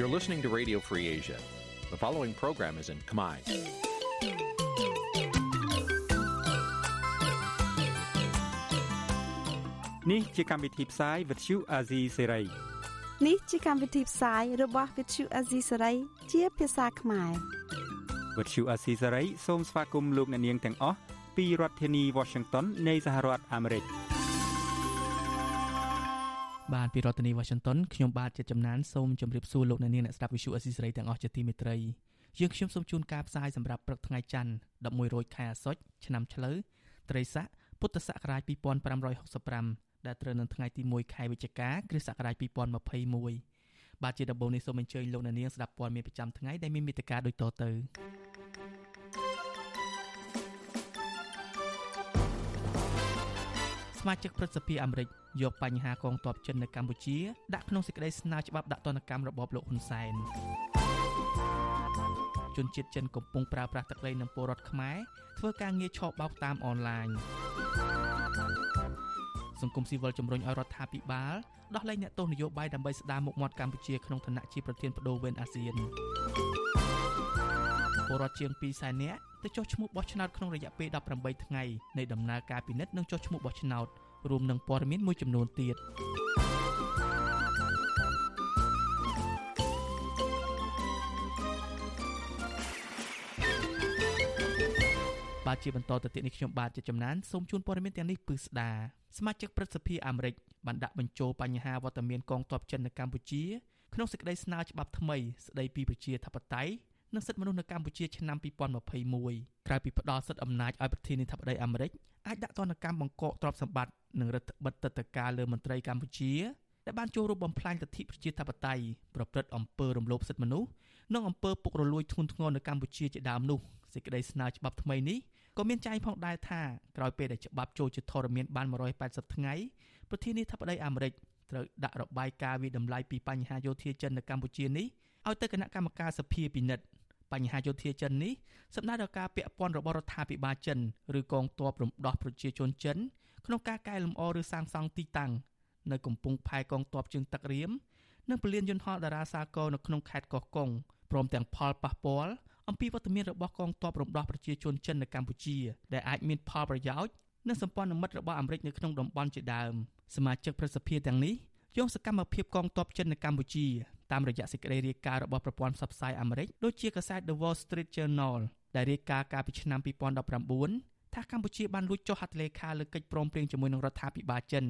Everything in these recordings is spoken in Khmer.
You're listening to Radio Free Asia. The following program is in Khmer. នេះជាកម្មវិធីផ្សាយ Vuthu Azizi Serai នេះជាកម្មវិធីផ្សាយរបស់ Vuthu Azizi Serai ជាភាសាខ្មែរ Vuthu Azizi Serai សូមស្វាគមន៍លោកអ្នកនាងទាំងអស់ពីរដ្ឋធានី Washington នៃសហរដ្ឋអាមេរិក បាទពីរដ្ឋធានី Washington ខ្ញុំបាទជាចំណានសូមជម្រាបសួរលោកអ្នកនាងអ្នកស្ដាប់ Vuthu Azizi Serai ទាំងអស់ជាទីមេត្រីយើងខ្ញុំសូមជូនការផ្សាយសម្រាប់ព្រឹកថ្ងៃច័ន្ទ11រោចខែអាសត់ឆ្នាំឆ្លូវត្រីស័កពុទ្ធសករាជ2565ដែលត្រូវនៅថ្ងៃទី1ខែវិច្ឆិកាគ្រិស្តសករាជ2021បាទជាដំបូងនេះសូមអញ្ជើញលោកអ្នកនាងស្ដាប់ព័ត៌មានប្រចាំថ្ងៃដែលមានមេត្តាដូចតទៅ សមាជិកព្រឹទ្ធសភាអាមេរិកយកបញ្ហាកងទ័ពចិននៅកម្ពុជាដាក់ក្នុងសេចក្តីស្នើច្បាប់ដាក់ទណ្ឌកម្មរបបលោកហ៊ុនសែនជនជាតិចិនកំពុងប្រើប្រាស់ទឹកដីនឹងពលរដ្ឋខ្មែរធ្វើការងារឆបោកតាមអនឡាញសង្គមស៊ីវិលជំរុញឲ្យរដ្ឋាភិបាលដោះលែងអ្នកទោសនយោបាយដើម្បីស្ដារមុខមាត់កម្ពុជាក្នុងឋានៈជាប្រធានបដូវវេនអាស៊ានពលរដ្ឋជាង2សែននាក់ ទៅចុះឈ្មោះបោះឆ្នោតក្នុងរយៈពេល18ថ្ងៃនៃដំណើរការពិនិត្យនិងចុះឈ្មោះបោះឆ្នោតរួមនឹងព័ត៌មានមួយចំនួនទៀតបាទជាបន្តទៅទៀតនេះខ្ញុំបាទជាចំណានសូមជូនព័ត៌មានទាំងនេះពឺស្ដាសមាជិកព្រឹទ្ធសភាអាមេរិកបានដាក់បញ្ចូលបញ្ហាវត្តមានកងទ័ពចិននៅកម្ពុជាក្នុងសេចក្តីស្នើច្បាប់ថ្មីស្តីពីប្រជាធិបតេយ្យ និងសិទ្ធិមនុស្សនៅកម្ពុជាឆ្នាំ2021ក្រៅពីផ្ដល់សិទ្ធិអំណាចឲ្យប្រធានាធិបតីអាមេរិកអាចដាក់ទណ្ឌកម្មបង្កកទ្រព្យសម្បត្តិនិងរដ្ឋបិទទឹកតការលើមន្ត្រីកម្ពុជាដែលបានចូលរួមបំផ្លាញលទ្ធិប្រជាធិបតេយ្យប្រព្រឹត្តអំពើរំលោភសិទ្ធិមនុស្សនិងអំពើពុករលួយធ្ងន់ធ្ងរនៅកម្ពុជាជាដើមនោះសេចក្តីស្នើច្បាប់ថ្មីនេះក៏មានចែងផងដែរថាក្រោយពេលដែលច្បាប់ចូលជាធរមានបាន180ថ្ងៃប្រធានាធិបតីអាមេរិកត្រូវដាក់របាយការណ៍វិដំឡៃពីបញ្ហាយោធាចិននៅកម្ពុជានេះឲ្យទៅគណៈកម្មការសភាពិនិត្យ បញ្ហាយោធាចិននេះសំដៅដល់ការពាក់ព័ន្ធរបស់រដ្ឋាភិបាលចិនឬកងទ័ពរំដោះប្រជាជនចិនក្នុងការកែលម្អឬសាងសង់ទីតាំងនៅកំពង់ផែកងទ័ពជើងទឹករៀមនិងពលានយន្តហោះតារាសាគរនៅក្នុងខេត្តកោះកុងព្រមទាំងផលប៉ះពាល់អំពីវត្តមានរបស់កងទ័ពរំដោះប្រជាជនចិននៅកម្ពុជាដែលអាចមានផលប្រយោជន៍និងសម្ព័ន្ធមិត្តរបស់អាមេរិកនៅក្នុងតំបន់ជាដើមសមាជិកប្រសិទ្ធិទាំងនេះយកសកម្មភាពកងទ័ពចិននៅកម្ពុជា តាមរយៈសេចក្តីរាយការណ៍របស់ប្រព័ន្ធផ្សព្វផ្សាយអាមេរិកដូចជាកាសែត The Wall Street Journal ដែលរាយការណ៍កាលពីឆ្នាំ2019ថាកម្ពុជាបានលួចចុះហត្ថលេខាលើកិច្ចព្រមព្រៀងជាមួយនឹងរដ្ឋាភិបាលចិន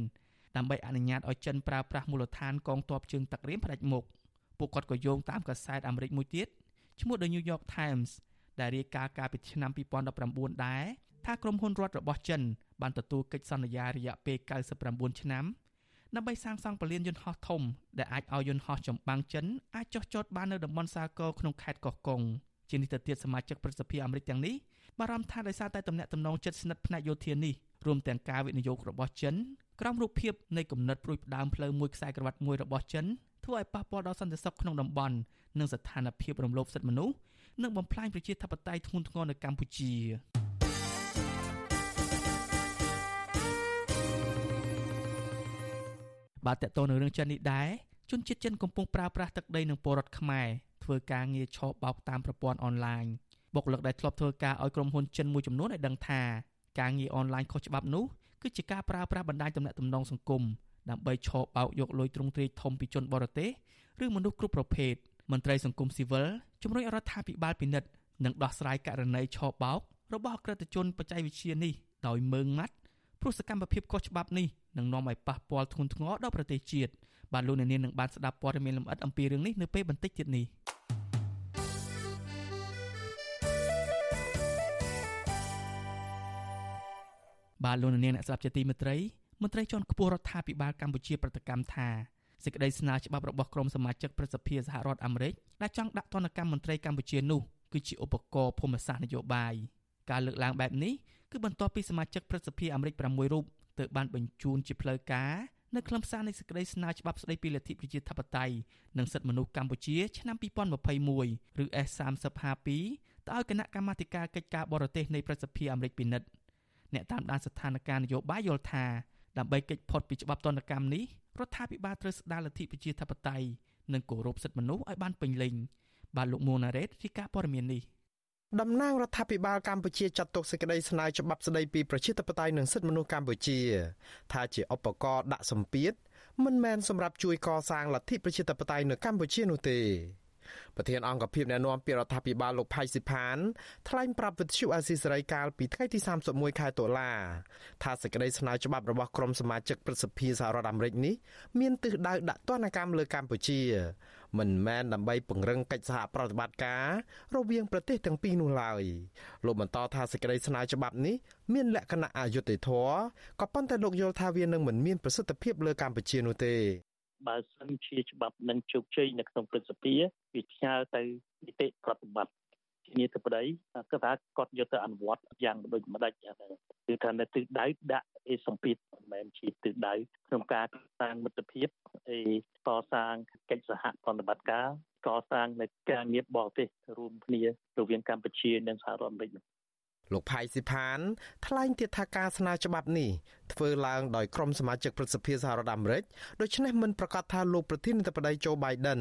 ដើម្បីអនុញ្ញាតឲ្យចិនប្រើប្រាស់មូលដ្ឋានកងទ័ពជើងទឹករៀមផ្ដាច់មុខពួកគាត់ក៏យោងតាមកាសែតអាមេរិកមួយទៀតឈ្មោះ The New York Times ដែលរាយការណ៍កាលពីឆ្នាំ2019ដែរថាក្រុមហ៊ុនរដ្ឋរបស់ចិនបានទទួលកិច្ចសន្យារយៈពេល99ឆ្នាំ ដើម្បីសាងសង់ពលានយន្តហោះធំដែលអាចឲ្យយន្តហោះចម្បាំងចិនអាចចុះចតបាននៅតំបន់សាគរក្នុងខេត្តកោះកុងជានេះទៅទៀតសមាជិកប្រសិទ្ធិអាមេរិកទាំងនេះបារម្ភថាដោយសារតែទំនាក់ទំនងជិតស្និទ្ធផ្នែកយោធានេះរួមទាំងការវិនិយោគរបស់ចិនក្រោមរូបភាពនៃគំនិតព្រួយផ្ដើមផ្លូវមួយខ្សែក្រវ៉ាត់មួយរបស់ចិនធ្វើឲ្យប៉ះពាល់ដល់សន្តិសុខក្នុងតំបន់និងស្ថានភាពរំលោភសិទ្ធិមនុស្សនិងបំផ្លាញប្រជាធិបតេយ្យធ្ងន់ធ្ងរនៅកម្ពុជា បាទតើតើនៅរឿងចិននេះដែរជនជាតិចិនកំពុងប្រើប្រាស់ទឹកដីនឹងពលរដ្ឋខ្មែរធ្វើការងារឆបោកតាមប្រព័ន្ធអនឡាញបុគ្គលិកដែលធ្លាប់ធ្វើការឲ្យក្រុមហ៊ុនចិនមួយចំនួនឲ្យដឹងថាការងារអនឡាញខុសច្បាប់នោះគឺជាការប្រើប្រាស់បណ្ដាញទំនាក់ទំនងសង្គមដើម្បីឆបោកយកលុយទ្រង់ទ្រាយធំពីជនបរទេសឬមនុស្សគ្រប់ប្រភេទមន្ត្រីសង្គមស៊ីវិលជំរុញរដ្ឋាភិបាលពិនិត្យនិងដោះស្រាយករណីឆបោករបស់អក្រិតជនបច្ចេកវិទ្យានេះដោយមើងម៉ាត់ព្រោះសកម្មភាពខុសច្បាប់នេះ នឹងនាំឲ្យប៉ះពាល់ធ្ងន់ធ្ងរដល់ប្រទេសជាតិបាទលោកអ្នកនាងនឹងបានស្ដាប់ព័ត៌មានលម្អិតអំពីរឿងនេះនៅពេលបន្តិចទៀតនេះបាទលោកអ្នកនាងអ្នកស្ដាប់ជាទីមេត្រីមន្ត្រីជាន់ខ្ពស់រដ្ឋាភិបាលកម្ពុជាប្រតិកម្មថាសេចក្តីស្នើច្បាប់របស់ក្រមសមាជិកប្រសិទ្ធិសហរដ្ឋអាមេរិកដែលចង់ដាក់ទណ្ឌកម្មមន្ត្រីកម្ពុជានោះគឺជាឧបករណ៍ភូមិសាស្ត្រនយោបាយការលើកឡើងបែបនេះគឺបន្ទាប់ពីសមាជិកប្រសិទ្ធិអាមេរិក6រូប ទើបបានបញ្ជូនជាផ្លូវការនៅខ្លឹមសារនៃសេចក្តីស្នើច្បាប់ស្តីពីលទ្ធិប្រជាធិបតេយ្យនិងសិទ្ធិមនុស្សកម្ពុជាឆ្នាំ2021ឬ S3052 ទៅឲ្យគណៈកម្មាធិការកិច្ចការបរទេសនៃប្រសិទ្ធិអាមេរិកពិនិត្យអ្នកតាមដានស្ថានភាពនយោបាយយល់ថាដើម្បីកិច្ចផុតពីច្បាប់ទណ្ឌកម្មនេះរដ្ឋាភិបាលត្រូវស្ដារលទ្ធិប្រជាធិបតេយ្យនិងគោរពសិទ្ធិមនុស្សឲ្យបានពេញលេញបាទលោកមួងណារ៉េតរាយការណ៍ព័ត៌មាននេះ តំណាងរដ្ឋាភិបាលកម្ពុជាចាត់ទុកសេចក្តីស្នើច្បាប់ស្តីពីប្រជាធិបតេយ្យនិងសិទ្ធិមនុស្សកម្ពុជា ថាជាឧបករណ៍ដាក់សម្ពាធមិនមែនសម្រាប់ជួយកសាងលទ្ធិប្រជាធិបតេយ្យនៅកម្ពុជានោះទេ ប្រធានអង្គភិបអ្នកណែនាំពីរដ្ឋាភិបាលលោកផៃស៊ីផានថ្លែងប្រាប់វិទ្យុអាស៊ីសេរីកាលពីថ្ងៃទី31ខែតុលាថាសេចក្តីស្នើច្បាប់របស់ក្រុមសមាជិកព្រឹទ្ធសភាសហរដ្ឋអាមេរិកនេះមានទិសដៅដាក់ទណ្ឌកម្មលើកម្ពុជាមិនមែនដើម្បីពង្រឹងកិច្ចសហប្រតិបត្តិការរវាងប្រទេសទាំងពីរនោះឡើយលោកបន្តថាសេចក្តីស្នើច្បាប់នេះមានលក្ខណៈអយុត្តិធម៌ក៏ប៉ុន្តែលោកយល់ថាវានឹងមិនមានប្រសិទ្ធភាពលើកម្ពុជានោះទេ បើសិនជាច្បាប់នឹងជោគជ័យនៅក្នុងព្រឹទ្ធសភាវាផ្ញើទៅនីតិប្រតិបត្តិជានីតិបតីគាត់ថាគាត់យកទៅអនុវត្តយ៉ាងដូចម្ដេចគឺថានៅទិសដៅដាក់អេសម្ពាធមិនមែនជាទិសដៅក្នុងការកសាងមិត្តភាពអេកសាងកិច្ចសហប្រតិបត្តិការកសាងនៅការងារបរទេសរួមគ្នារវាងកម្ពុជានិងសហរដ្ឋអាមេរិក លោកផៃស៊ីផានថ្លែងទៀតថាការស្នើច្បាប់នេះធ្វើឡើងដោយក្រុមសមាជិកព្រឹទ្ធសភាសហរដ្ឋអាមេរិកដូច្នេះមិនប្រកាសថាលោកប្រធានាធិបតីโจ Biden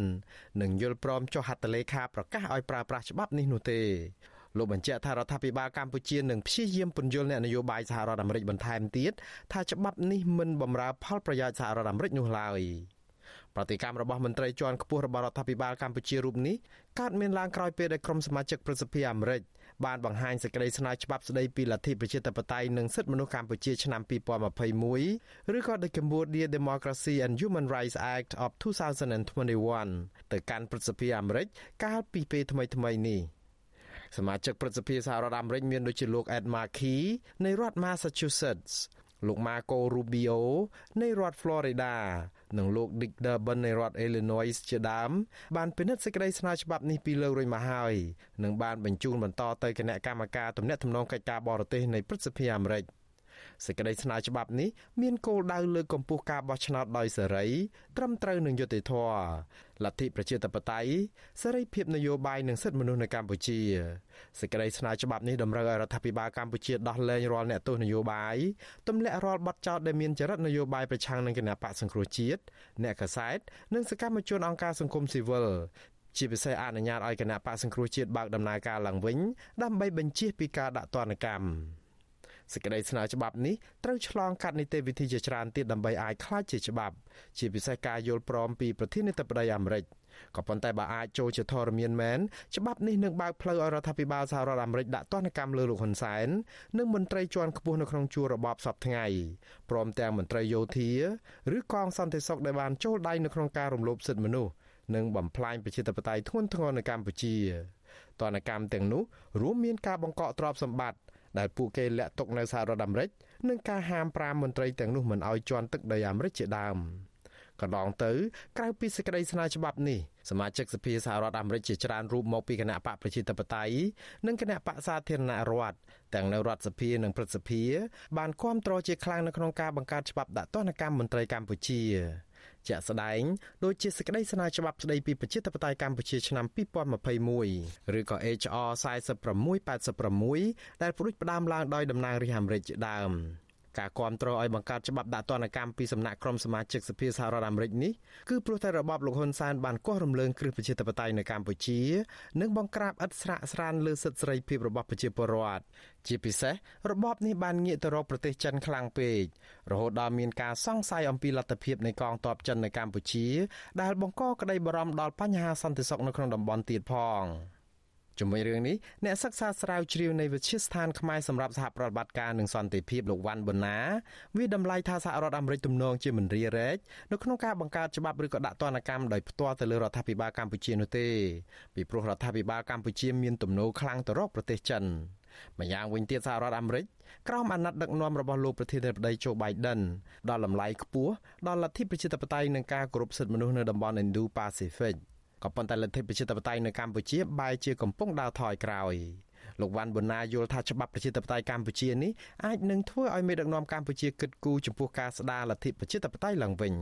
នឹងយល់ព្រមចុះហត្ថលេខាប្រកាសឲ្យប្រើប្រាស់ច្បាប់នេះនោះទេលោកបញ្ជាក់ថារដ្ឋាភិបាលកម្ពុជានឹងព្យាយាមពន្យល់អ្នកនយោបាយសហរដ្ឋអាមេរិកបន្ថែមទៀតថាច្បាប់នេះមិនបម្រើផលប្រយោជន៍សហរដ្ឋអាមេរិកនោះឡើយប្រតិកម្មរបស់មន្ត្រីជាន់ខ្ពស់របស់រដ្ឋាភិបាលកម្ពុជារូបនេះកើតមានឡើងក្រោយពេលដែលក្រុមសមាជិកព្រឹទ្ធសភាអាមេរិក បានបង្ហាញសេចក្តីស្នើច្បាប់ស្តីពីលទ្ធិប្រជាធិបតេយ្យនិងសិទ្ធិមនុស្សកម្ពុជាឆ្នាំ2021ឬក៏ The Cambodia Democracy and Human Rights Act of 2021ទៅកាន់ព្រឹទ្ធសភាអាមេរិកកាលពីពេលថ្មីៗនេះសមាជិកព្រឹទ្ធសភាសហរដ្ឋអាមេរិកមានដូចជាលោក Ed Markey នៃរដ្ឋ Massachusetts លោក Marco Rubio នៃរដ្ឋ Florida និងលោក Dick Durbin នៃរដ្ឋ Illinois ជាដើមបានពិនិត្យសេចក្តីស្នើច្បាប់នេះពីលើករួចមកហើយនិងបានបញ្ជូនបន្តទៅគណៈកម្មការទំនាក់ទំនងកិច្ចការបរទេសនៃព្រឹទ្ធសភាអាមេរិក សេចក្តីស្នើច្បាប់នេះមានគោលដៅលើកកម្ពស់ការបោះឆ្នោតដោយសេរី ត្រឹមត្រូវនឹងយុត្តិធម៌លទ្ធិប្រជាធិបតេយ្យសេរីភាពនយោបាយនិងសិទ្ធិមនុស្សនៅកម្ពុជាសេចក្តីស្នើច្បាប់នេះតម្រូវឲ្យរដ្ឋាភិបាលកម្ពុជាដោះលែងរាល់អ្នកទោសនយោបាយទម្លាក់រាល់បទចោទដែលមានចរិតនយោបាយប្រឆាំងនឹងគណបកសង្គ្រោះជាតិអ្នកកសែតនិងសកម្មជនអង្គការសង្គមស៊ីវិលជាពិសេសអនុញ្ញាតឲ្យគណៈបកសង្គ្រោះជាតិបើកដំណើរការឡើងវិញដើម្បីបញ្ជៀសពីការដាក់ទណ្ឌកម្ម សេចក្តីស្នើច្បាប់នេះត្រូវឆ្លងកាត់នីតិវិធីជាច្រើនទៀតដើម្បីអាចក្លាយជាច្បាប់ ជាពិសេសការយល់ព្រមពីប្រធានាធិបតីអាមេរិកក៏ប៉ុន្តែបើអាចចូលជាធរមានមែនច្បាប់នេះនឹងបើកផ្លូវឲ្យរដ្ឋាភិបាលសហរដ្ឋអាមេរិកដាក់ទណ្ឌកម្មលើលោកហ៊ុនសែននិងមន្ត្រីជាន់ខ្ពស់នៅក្នុងជួររបបសពថ្ងៃព្រមទាំងមន្ត្រីយោធាឬកងសន្តិសុខដែលបានចូលដៃនៅក្នុងការរំលោភសិទ្ធិមនុស្សនិងបំផ្លាញប្រជាធិបតេយ្យធ្ងន់ធ្ងរនៅកម្ពុជាទណ្ឌកម្មទាំងនោះរួមមានការបង្កកទ្រព្យសម្បត្តិ ដែលពួកគេលាក់ទុកនៅសហរដ្ឋអាមេរិកនិងការហាម5មន្ត្រីទាំងនោះមិនឲ្យជន់ទឹកដីអាមេរិកជាដើមកន្លងទៅក្រៅពីសេចក្តីស្នើច្បាប់នេះសមាជិកសភាសហរដ្ឋអាមេរិកជាច្រើនរូបមកពីគណៈបកប្រជាធិបតេយ្យនិងគណៈបកសាធារណរដ្ឋទាំងនៅរដ្ឋសភានិងព្រឹទ្ធសភា បានគាំទ្រជាខ្លាំងនៅក្នុងការបង្កើតច្បាប់ដាក់ទណ្ឌកម្មមន្ត្រីកម្ពុជា ជាក់ស្ដែងដូចជាសេចក្តីស្នើច្បាប់ស្តីពីប្រជាធិបតេយ្យកម្ពុជាឆ្នាំ2021ឬក៏ HR 4686ដែលផ្ដួចផ្ដើមឡើងដោយតំណាងរាស្ត្រអាមេរិកជាដើម ការគ្រប់គ្រងឲ្យបង្កើតច្បាប់ដាក់ទណ្ឌកម្មពីសំណាក់ក្រុមសមាជិកសភាសហរដ្ឋអាមេរិកនេះគឺព្រោះតែរបបលោកហ៊ុនសែនបានគាស់រំលើងគ្រឹះប្រជាធិបតេយ្យនៅកម្ពុជា និងបង្ក្រាបឥតស្រាកស្រានលើសិទ្ធិសេរីភាពរបស់ប្រជាពលរដ្ឋជាពិសេសរបបនេះបានងាកទៅរកប្រទេសចិនខ្លាំងពេករហូតដល់មានការសង្ស័យអំពីលទ្ធភាពនៃកងទ័ពចិននៅកម្ពុជា ដែលបង្កក្តីបារម្ភដល់បញ្ហាសន្តិសុខនៅក្នុងតំបន់ទៀតផង។ ជាមួយរឿងនេះអ្នកសិក្សាស្រាវជ្រាវនៃវិទ្យាស្ថានខ្មែរសម្រាប់សហប្រតិបត្តិការនិងសន្តិភាពលោកវ៉ាន់ប៊ុនណាវាតម្លៃថាសហរដ្ឋអាមេរិកទំនងជាមិនរារែកនៅក្នុងការបង្កើតច្បាប់ឬក៏ដាក់ទណ្ឌកម្មដោយផ្ទាល់ទៅលើរដ្ឋាភិបាលកម្ពុជានោះទេពីព្រោះរដ្ឋាភិបាលកម្ពុជាមានទំនោរខ្លាំងទៅរកប្រទេសចិនម្យ៉ាងវិញទៀតសហរដ្ឋអាមេរិកក្រោមអាណត្តិដឹកនាំរបស់លោកប្រធានាធិបតីโจ Biden ដល់តម្លៃខ្ពស់ដល់លទ្ធិប្រជាធិបតេយ្យនិងការគោរពសិទ្ធិមនុស្សនៅតំបន់ Indo-Pacific ក៏ប៉ុន្តែលទ្ធិប្រជាធិបតេយ្យនៅកម្ពុជាបែរជាកំពុងដើរថយក្រោយលោកវ៉ាន់ប៊ុនណាយល់ថាច្បាប់ប្រជាធិបតេយ្យកម្ពុជានេះអាចនឹងធ្វើឲ្យមេដឹកនាំកម្ពុជាគិតគូរចំពោះការស្ដារលទ្ធិប្រជាធិបតេយ្យឡើងវិញ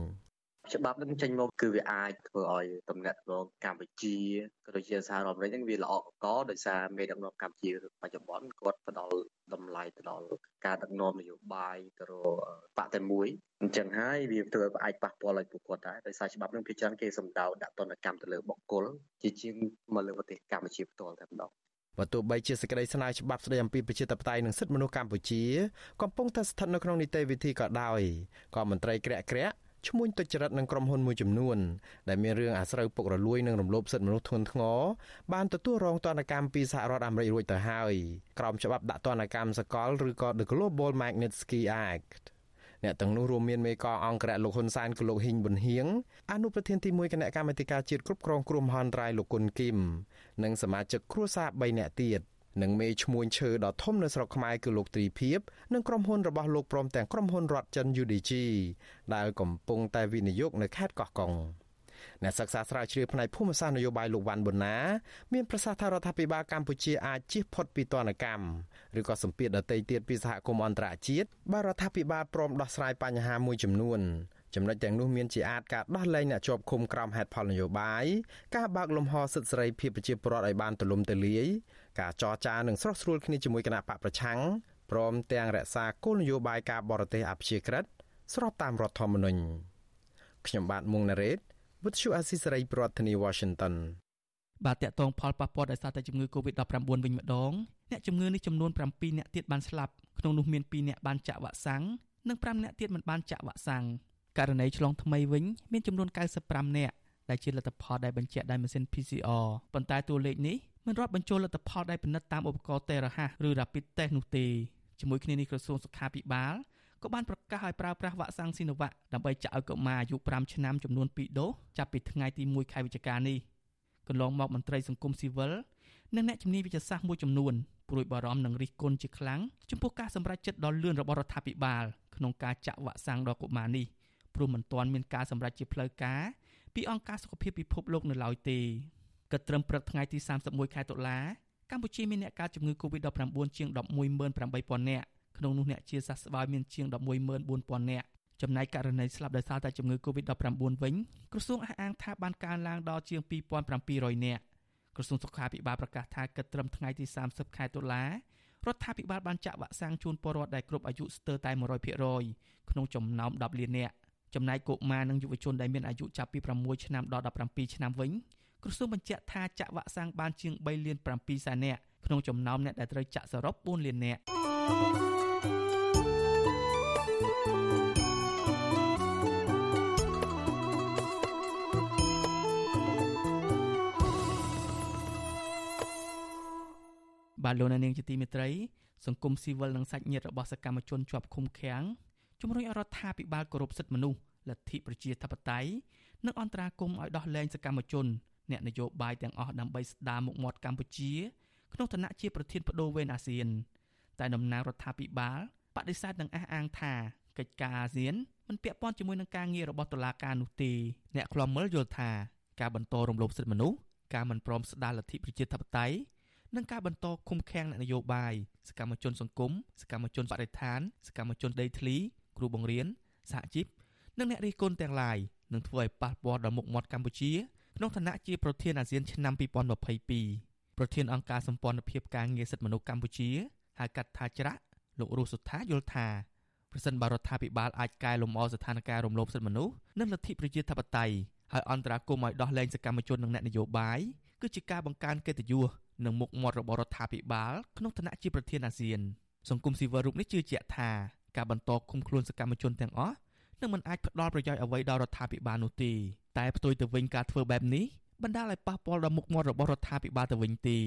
ច្បាប់នឹងចេញមកគឺវាអាចធ្វើឲ្យតំណែងរងកម្ពុជាក៏ដូចជាសហរដ្ឋអាមេរិកហ្នឹងវាល្អកកដោយសារមេដឹកនាំកម្ពុជាបច្ចុប្បន្នគាត់ផ្ដល់តម្លៃទៅដល់ការដឹកនាំនយោបាយទៅរកបកតែមួយអញ្ចឹងហើយវាធ្វើឲ្យអាចប៉ះពាល់ឲ្យពួកគាត់ដែរដោយសារច្បាប់នឹងភាគច្រើនគេសម្ដៅដាក់ទណ្ឌកម្មទៅលើបុគ្គលជាជាងមកលើប្រទេសកម្ពុជាផ្ទាល់តែម្ដងបើទោះបីជាសេចក្តីស្នើច្បាប់ស្តីអំពីប្រជាធិបតេយ្យនិងសិទ្ធិមនុស្សកម្ពុជាកំពុងតែស្ថិតនៅក្នុងនីតិវិធីក៏ដោយក៏មន្ត្រីក្រាក់ក្រាក់ ឈ្មោះទុច្ចរិតនឹងក្រុមហ៊ុនមួយចំនួនដែលមានរឿងអាស្រូវពុករលួយនិងរំលោភសិទ្ធិមនុស្សធ្ងន់ធ្ងរបានទទួលរងទណ្ឌកម្មពីសហរដ្ឋអាមេរិករួចទៅហើយក្រោមច្បាប់ដាក់ទណ្ឌកម្មសកលឬក៏ The Global Magnitsky Act អ្នកទាំងនោះរួមមានមេកងអង្គរៈលោកហ៊ុនសែនគឺលោកហ៊ីងប៊ុនហៀងអនុប្រធានទី1គណៈកម្មាធិការជាតិគ្រប់គ្រងគ្រោះមហន្តរាយលោកគុណគីមនិងសមាជិកគ្រួសារ3នាក់ទៀត និងមេឈ្មួញឈើដ៏ធំនៅស្រុកខ្មែរគឺលោកទ្រីភិបនិងក្រុមហ៊ុនរបស់លោកព្រមទាំងក្រុមហ៊ុនរដ្ឋចិន UDG ដែលកំពុងតែវិនិយោគនៅខេត្តកោះកុងអ្នកសិក្សាស្រាវជ្រាវផ្នែកភូមិសាស្ត្រនយោបាយលោកវ៉ាន់ប៊ុនណាមានប្រសាសន៍ថារដ្ឋាភិបាលកម្ពុជាអាចជៀសផុតពីទណ្ឌកម្មឬក៏សម្ពាធដទៃទៀតពីសហគមន៍អន្តរជាតិបើរដ្ឋាភិបាលព្រមដោះស្រាយបញ្ហាមួយចំនួនចំណុចទាំងនោះមានជាអាចការដោះលែងអ្នកជាប់ឃុំក្រោមហេតុផលនយោបាយការបើកលំហសិទ្ធិសេរីភាពប្រជាពលរដ្ឋឲ្យបានទូលំទូលាយ ការចរចានិងស្រោះស្រួលគ្នាជាមួយគណៈបកប្រឆាំងព្រមទាំងរក្សាគោលនយោបាយការបរទេសអព្យាក្រឹតស្របតាមរដ្ឋធម្មនុញ្ញខ្ញុំបាទមុងណារ៉េត With you Asisari ប្រធានាទី Washington បាទតកតងផលប៉ះពាល់ដោយសារតែជំងឺ Covid-19 វិញម្ដងអ្នកជំងឺនេះចំនួន7អ្នកទៀតបានស្លាប់ក្នុងនោះមាន2អ្នកបានចាក់វ៉ាក់សាំងនិង5អ្នកទៀតមិនបានចាក់វ៉ាក់សាំងករណីឆ្លងថ្មីវិញមានចំនួន95នាក់ដែលជាលទ្ធផលដែលបញ្ជាក់ដោយម៉ាស៊ីន PCR ប៉ុន្តែតួលេខនេះ មិនរាប់បញ្ចូលលទ្ធផលដែលពិនិត្យតាមឧបករណ៍តេរ៉ាហាសឬ Rapid Test នោះទេជាមួយគ្នានេះក្រសួងសុខាភិបាលក៏បានប្រកាសឲ្យប្រើប្រាស់វ៉ាក់សាំងស៊ីណូវ៉ាក់ដើម្បីចាក់ឲ្យកុមារអាយុ5ឆ្នាំចំនួន2ដូសចាប់ពីថ្ងៃទី1ខែវិច្ឆិកានេះកន្លងមកមន្ត្រីសង្គមស៊ីវិលនិងអ្នកជំនាញវិទ្យាសាស្ត្រមួយចំនួនព្រួយបារម្ភនិងរិះគន់ជាខ្លាំងចំពោះការសម្រេចចិត្តដ៏លឿនរបស់រដ្ឋាភិបាលក្នុងការចាក់វ៉ាក់សាំងដល់កុមារនេះព្រោះមិនទាន់មានការសម្រេចជាផ្លូវការពីអង្គការសុខភាពពិភពលោកនៅឡើយទេ គិតត្រឹមព្រឹកថ្ងៃទី31ខែតុលាកម្ពុជាមានអ្នកកើតជំងឺ Covid-19 ជាង118,000នាក់ក្នុងនោះអ្នកជាសះស្បើយមានជាង114,000នាក់ចំណែកករណីស្លាប់ដោយសារតែជំងឺ Covid-19 វិញក្រសួងអះអាងថាបានកើនឡើងដល់ជាង2700នាក់ក្រសួងសុខាភិបាលប្រកាសថាគិតត្រឹមថ្ងៃទី30ខែតុលារដ្ឋាភិបាលបានចាក់វ៉ាក់សាំងជូនពលរដ្ឋដែលគ្រប់អាយុស្ទើរតែ100%ក្នុងចំណោម10លាននាក់ចំណែកកុមារនិងយុវជនដែលមានអាយុចាប់ពី6ឆ្នាំដល់17ឆ្នាំវិញ ក្រសួងបញ្ជាក់ថាចាក់វ៉ាក់សាំងបានជាង3លាន7សែននាក់ក្នុងចំណោមអ្នកដែលត្រូវចាក់សរុប4លាននាក់បាទលោកនាងជាទីមេត្រីសង្គមស៊ីវិលនិងសាច់ញាតិរបស់សកម្មជនជាប់ឃុំឃាំងជំរុញឲ្យរដ្ឋាភិបាលគោរពសិទ្ធិមនុស្សលទ្ធិប្រជាធិបតេយ្យនិងអន្តរាគមន៍ឲ្យដោះលែងសកម្មជន អ្នកនយោបាយទាំងអស់ដើម្បីស្ដារមុខមាត់កម្ពុជាក្នុងឋានៈជាប្រធានបដូវវេនអាស៊ាន តែតំណាងរដ្ឋាភិបាលបដិសេធនឹងអះអាងថាកិច្ចការអាស៊ានមិនពាក់ព័ន្ធជាមួយនឹងការងាររបស់តុលាការនោះទេអ្នកខ្លំមើលយល់ថាការបន្តរំលោភសិទ្ធិមនុស្សការមិនព្រមស្ដារលទ្ធិប្រជាធិបតេយ្យនិងការបន្តឃុំឃាំងអ្នកនយោបាយសកម្មជនសង្គមសកម្មជនបរិស្ថានសកម្មជនដីធ្លីគ្រូបង្រៀនសហជីពនិងអ្នករិះគន់ទាំងឡាយនឹងធ្វើឲ្យប៉ះពាល់ដល់មុខមាត់កម្ពុជា ក្នុងឋានៈជាប្រធានអាស៊ានឆ្នាំ2022ប្រធានអង្គការសម្ព័ន្ធភាពការងារសិទ្ធិមនុស្សកម្ពុជាហៅកាត់ថាច្រាក់លោករស់សុថាយល់ថាប្រសិនបើរដ្ឋាភិបាលអាចកែលម្អស្ថានភាពរំលោភសិទ្ធិមនុស្សនិងលទ្ធិប្រជាធិបតេយ្យហើយអន្តរាគមន៍ឲ្យដោះលែងសកម្មជននិងអ្នកនយោបាយគឺជាការបង្កើនកិត្តិយសនិងមុខមាត់របស់រដ្ឋាភិបាលក្នុងឋានៈជាប្រធានអាស៊ានសង្គមស៊ីវិលរូបនេះជឿជាក់ថាការបន្តឃុំខ្លួនសកម្មជនទាំងអស់នឹងមិនអាចផ្ដល់ប្រយោជន៍អ្វីដល់រដ្ឋាភិបាលនោះទេ តែផ្ទុយទៅវិញការធ្វើបែបនេះបណ្ដាលឲ្យប៉ះពាល់ដល់មុខមាត់របស់រដ្ឋាភិបាលទៅវិញទេឥ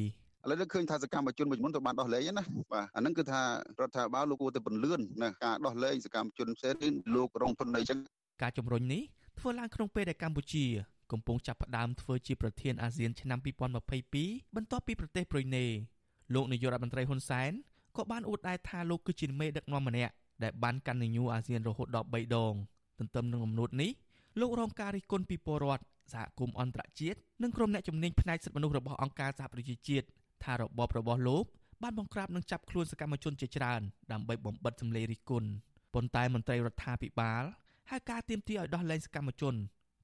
ឡូវឃើញថាសកម្មជនមួយចំនួនទៅបានដោះលែងណាបាទអាហ្នឹងគឺថារដ្ឋាភិបាលលោកគួរតែពន្លឿនណាការដោះលែងសកម្មជនផ្សេងនេះលោករងទុនអីចឹងការជំរុញនេះធ្វើឡើងក្នុងពេលដែលកម្ពុជាកំពុងចាប់ផ្ដើមធ្វើជាប្រធានអាស៊ានឆ្នាំ2022បន្ទាប់ពីប្រទេសប្រ៊ុយណេលោកនាយករដ្ឋមន្ត្រីហ៊ុនសែនក៏បានអួតដែរថាលោកគឺជាមេដឹកនាំម្នាក់ដែលបានកាន់នញូអាស៊ានរហូតដល់3ដងទន្ទឹមនឹងអំណួតនេះ លោករងការរិះគន់ពីពលរដ្ឋសហគមន៍អន្តរជាតិនិងក្រុមអ្នកជំនាញផ្នែកសិទ្ធិមនុស្សរបស់អង្គការសហប្រជាជាតិថារបបរបស់លោកបានបង្ក្រាបនិងចាប់ខ្លួនសកម្មជនជាច្រើនដើម្បីបំបិតសម្លេងរិះគន់ប៉ុន្តែមន្ត្រីរដ្ឋាភិបាលហើយការទៀមទាឲ្យដោះលែងសកម្មជន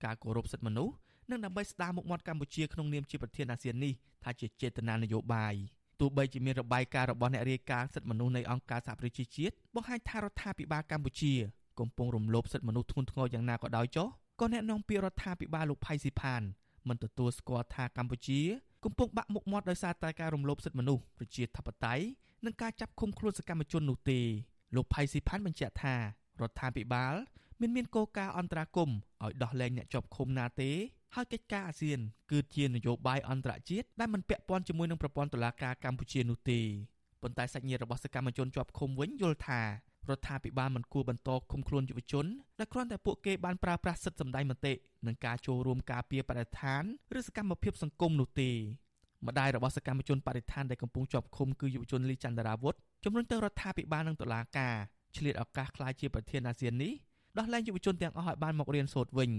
ការគោរពសិទ្ធិមនុស្សនិងដើម្បីស្ដារមុខមាត់កម្ពុជាក្នុងនាមជាប្រធានអាស៊ាននេះថាជាចេតនានយោបាយទោះបីជាមានរបាយការណ៍របស់អ្នករាយការណ៍សិទ្ធិមនុស្សនៃអង្គការសហប្រជាជាតិបង្ហាញថារដ្ឋាភិបាលកម្ពុជា កំពុងរំលោភសិទ្ធិមនុស្សធ្ងន់ធ្ងរយ៉ាងណាក៏ដោយចុះក៏អ្នកនាំពាក្យរដ្ឋាភិបាលលោកផៃស៊ីផានមិនទទួលស្គាល់ថាកម្ពុជាកំពុងបាក់មុខមាត់ដោយសារតែការរំលោភសិទ្ធិមនុស្សប្រជាធិបតេយ្យនិងការចាប់ឃុំខ្លួនសកម្មជននោះទេលោកផៃស៊ីផានបញ្ជាក់ថារដ្ឋាភិបាលមិនមានគោលការណ៍អន្តរាគមន៍ឲ្យដោះលែងអ្នកជាប់ឃុំណាទេហើយកិច្ចការអាស៊ានគឺជានយោបាយអន្តរជាតិដែលមិនពាក់ព័ន្ធជាមួយនឹងប្រព័ន្ធតុលាការកម្ពុជានោះទេប៉ុន្តែសាច់ញាតិរបស់សកម្មជនជាប់ឃុំវិញយល់ថា រដ្ឋាភិបាលមិនគួរបន្តឃុំខ្លួនយុវជនដែលគ្រាន់តែពួកគេបានប្រើប្រាស់សិទ្ធិសម្ដែងមតិនិងការចូលរួមការពារបរិស្ថានឬសកម្មភាពសង្គមនោះទេម្ដាយរបស់សកម្មជនបរិស្ថានដែលកំពុងជាប់ឃុំគឺយុវជនលីចន្ទរាវុធជំរុញទៅរដ្ឋាភិបាលនិងតុលាការឆ្លៀតឱកាសក្លាយជាប្រធានអាស៊ាននេះដោះលែងយុវជនទាំងអស់ឲ្យបានមករៀនសូត្រវិញ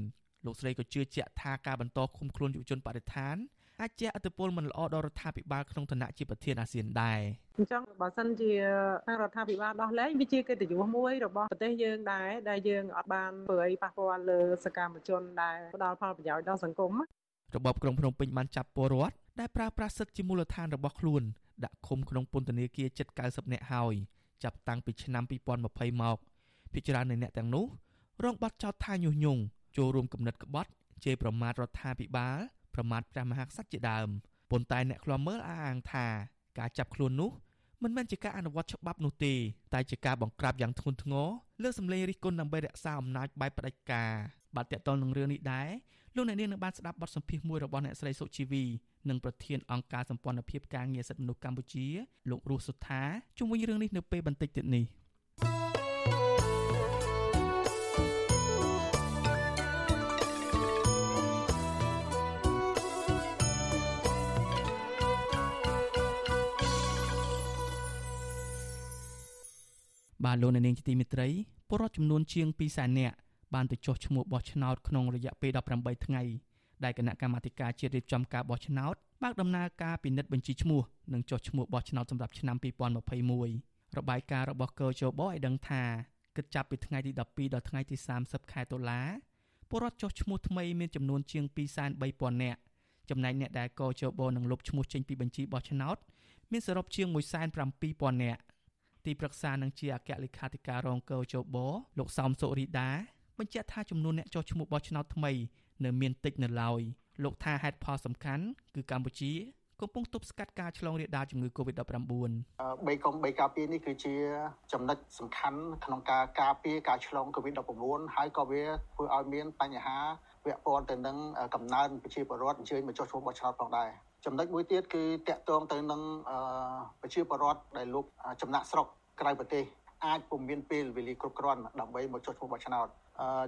លោកស្រីក៏ជឿជាក់ថាការបន្តឃុំខ្លួនយុវជនបរិស្ថាន អាចជះឥទ្ធិពលមិនល្អដល់រដ្ឋាភិបាលក្នុងឋានៈជាប្រធានអាស៊ានដែរអញ្ចឹងបើសិនជាខាងរដ្ឋាភិបាលដោះលែងវាជាកិត្តិយសមួយរបស់ប្រទេសយើងដែរដែលយើងអត់បានធ្វើអីប៉ះពាល់លើសកម្មជនដែលផ្ដល់ផលប្រយោជន៍ដល់សង្គមរបបក្រុងភ្នំពេញបានចាប់ពលរដ្ឋដែលប្រើប្រាស់សិទ្ធិជាមូលដ្ឋានរបស់ខ្លួនដាក់ឃុំក្នុងពន្ធនាគារជិត90នាក់ហើយចាប់តាំងពីឆ្នាំ2020មកភិជាច្រើននៃអ្នកទាំងនោះរងបាត់ចោទថាញុះញង់ចូលរួមគំនិតក្បត់ជេរប្រមាថរដ្ឋាភិបាល ប្រមាថព្រះមហាក្សត្រជាដើមប៉ុន្តែអ្នកខ្លាំមើលអះអាងថាការចាប់ខ្លួននោះមិនមែនជាការអនុវត្តច្បាប់នោះទេតែជាការបង្ក្រាបយ៉ាងធ្ងន់ធ្ងរលើសម្លេងរិះគន់ដើម្បីរក្សាអំណាចបែបផ្ដាច់ការបាទតកតលនឹងរឿងនេះដែរលោកអ្នកនាងនឹងបានស្ដាប់បទសម្ភាសន៍មួយរបស់អ្នកស្រីសុជីវីនិងប្រធានអង្គការសម្ព័ន្ធភាពការងារសិទ្ធិមនុស្សកម្ពុជាលោករស់សុថាជុំវិញរឿងនេះនៅពេលបន្តិចទៀតនេះ បាទលោកអ្នកនាងជាទីមេត្រីពលរដ្ឋចំនួនជាង2សែននាក់បានទៅចុះឈ្មោះបោះឆ្នោតក្នុងរយៈពេល18ថ្ងៃដែលគណៈកម្មាធិការជាតិរៀបចំការបោះឆ្នោតបើកដំណើរការពិនិត្យបញ្ជីឈ្មោះនិងចុះឈ្មោះបោះឆ្នោតសម្រាប់ឆ្នាំ2021របាយការណ៍របស់កោជបឲ្យដឹងថាគិតចាប់ពីថ្ងៃទី12ដល់ថ្ងៃទី30ខែតុលាពលរដ្ឋចុះឈ្មោះថ្មីមានចំនួនជាង230,000នាក់ចំណែកអ្នកដែលកោជបនឹងលុបឈ្មោះចេញពីបញ្ជីបោះឆ្នោតមានសរុបជាង170,000នាក់ ទីប្រឹក្សានិងជាអគ្គលេខាធិការរងកោជបលោកសោមសុរីដាបញ្ជាក់ថាចំនួនអ្នកចុះឈ្មោះបោះឆ្នោតថ្មីនៅមានតិចនៅឡើយលោកថាហេតុផលសំខាន់គឺកម្ពុជាកំពុងទប់ស្កាត់ការឆ្លងរាលដាលជំងឺ Covid-19 3កុំ3ការពារនេះគឺជាចំណុចសំខាន់ក្នុងការការពារការឆ្លង Covid-19 ហើយក៏វាធ្វើឲ្យមានបញ្ហាពាក់ព័ន្ធទៅនឹងកំណើនប្រជាពលរដ្ឋអញ្ជើញមកចុះឈ្មោះបោះឆ្នោតផងដែរ ចំណុចមួយទៀតគឺតកតងទៅនឹងប្រជាពលរដ្ឋដែលលោកចំណាក់ស្រុកក្រៅប្រទេសអាចពុំមានពេលវេលាគ្រប់គ្រាន់ដើម្បីមកចុះឈ្មោះបោះឆ្នោត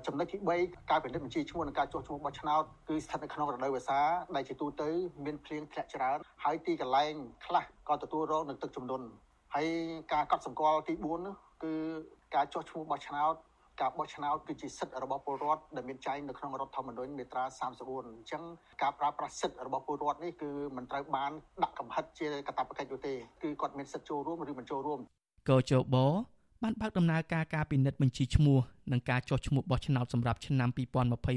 ចំណុចទី3ការពិនិត្យបញ្ជីឈ្មោះនិងការចុះឈ្មោះបោះឆ្នោតគឺស្ថិតនៅក្នុងរដូវវស្សាដែលជាទូទៅមានភ្លៀងធ្លាក់ច្រើនហើយទីកន្លែងខ្លះក៏ទទួលរងនឹងទឹកជំនន់ហើយការកត់សម្គាល់ទី4នោះគឺការចុះឈ្មោះបោះឆ្នោត ការបោះឆ្នោតគឺជាសិទ្ធិរបស់ពលរដ្ឋដែលមានចែងនៅក្នុងរដ្ឋធម្មនុញ្ញមាត្រា34អញ្ចឹងការប្រើប្រាស់សិទ្ធិរបស់ពលរដ្ឋនេះគឺមិនត្រូវបានដាក់កំហិតជាកាតព្វកិច្ចនោះទេគឺគាត់មានសិទ្ធិចូលរួមឬមិនចូលរួមកោជបបានបើកដំណើរការការពិនិត្យបញ្ជីឈ្មោះនិងការចុះឈ្មោះបោះឆ្នោតសម្រាប់ឆ្នាំ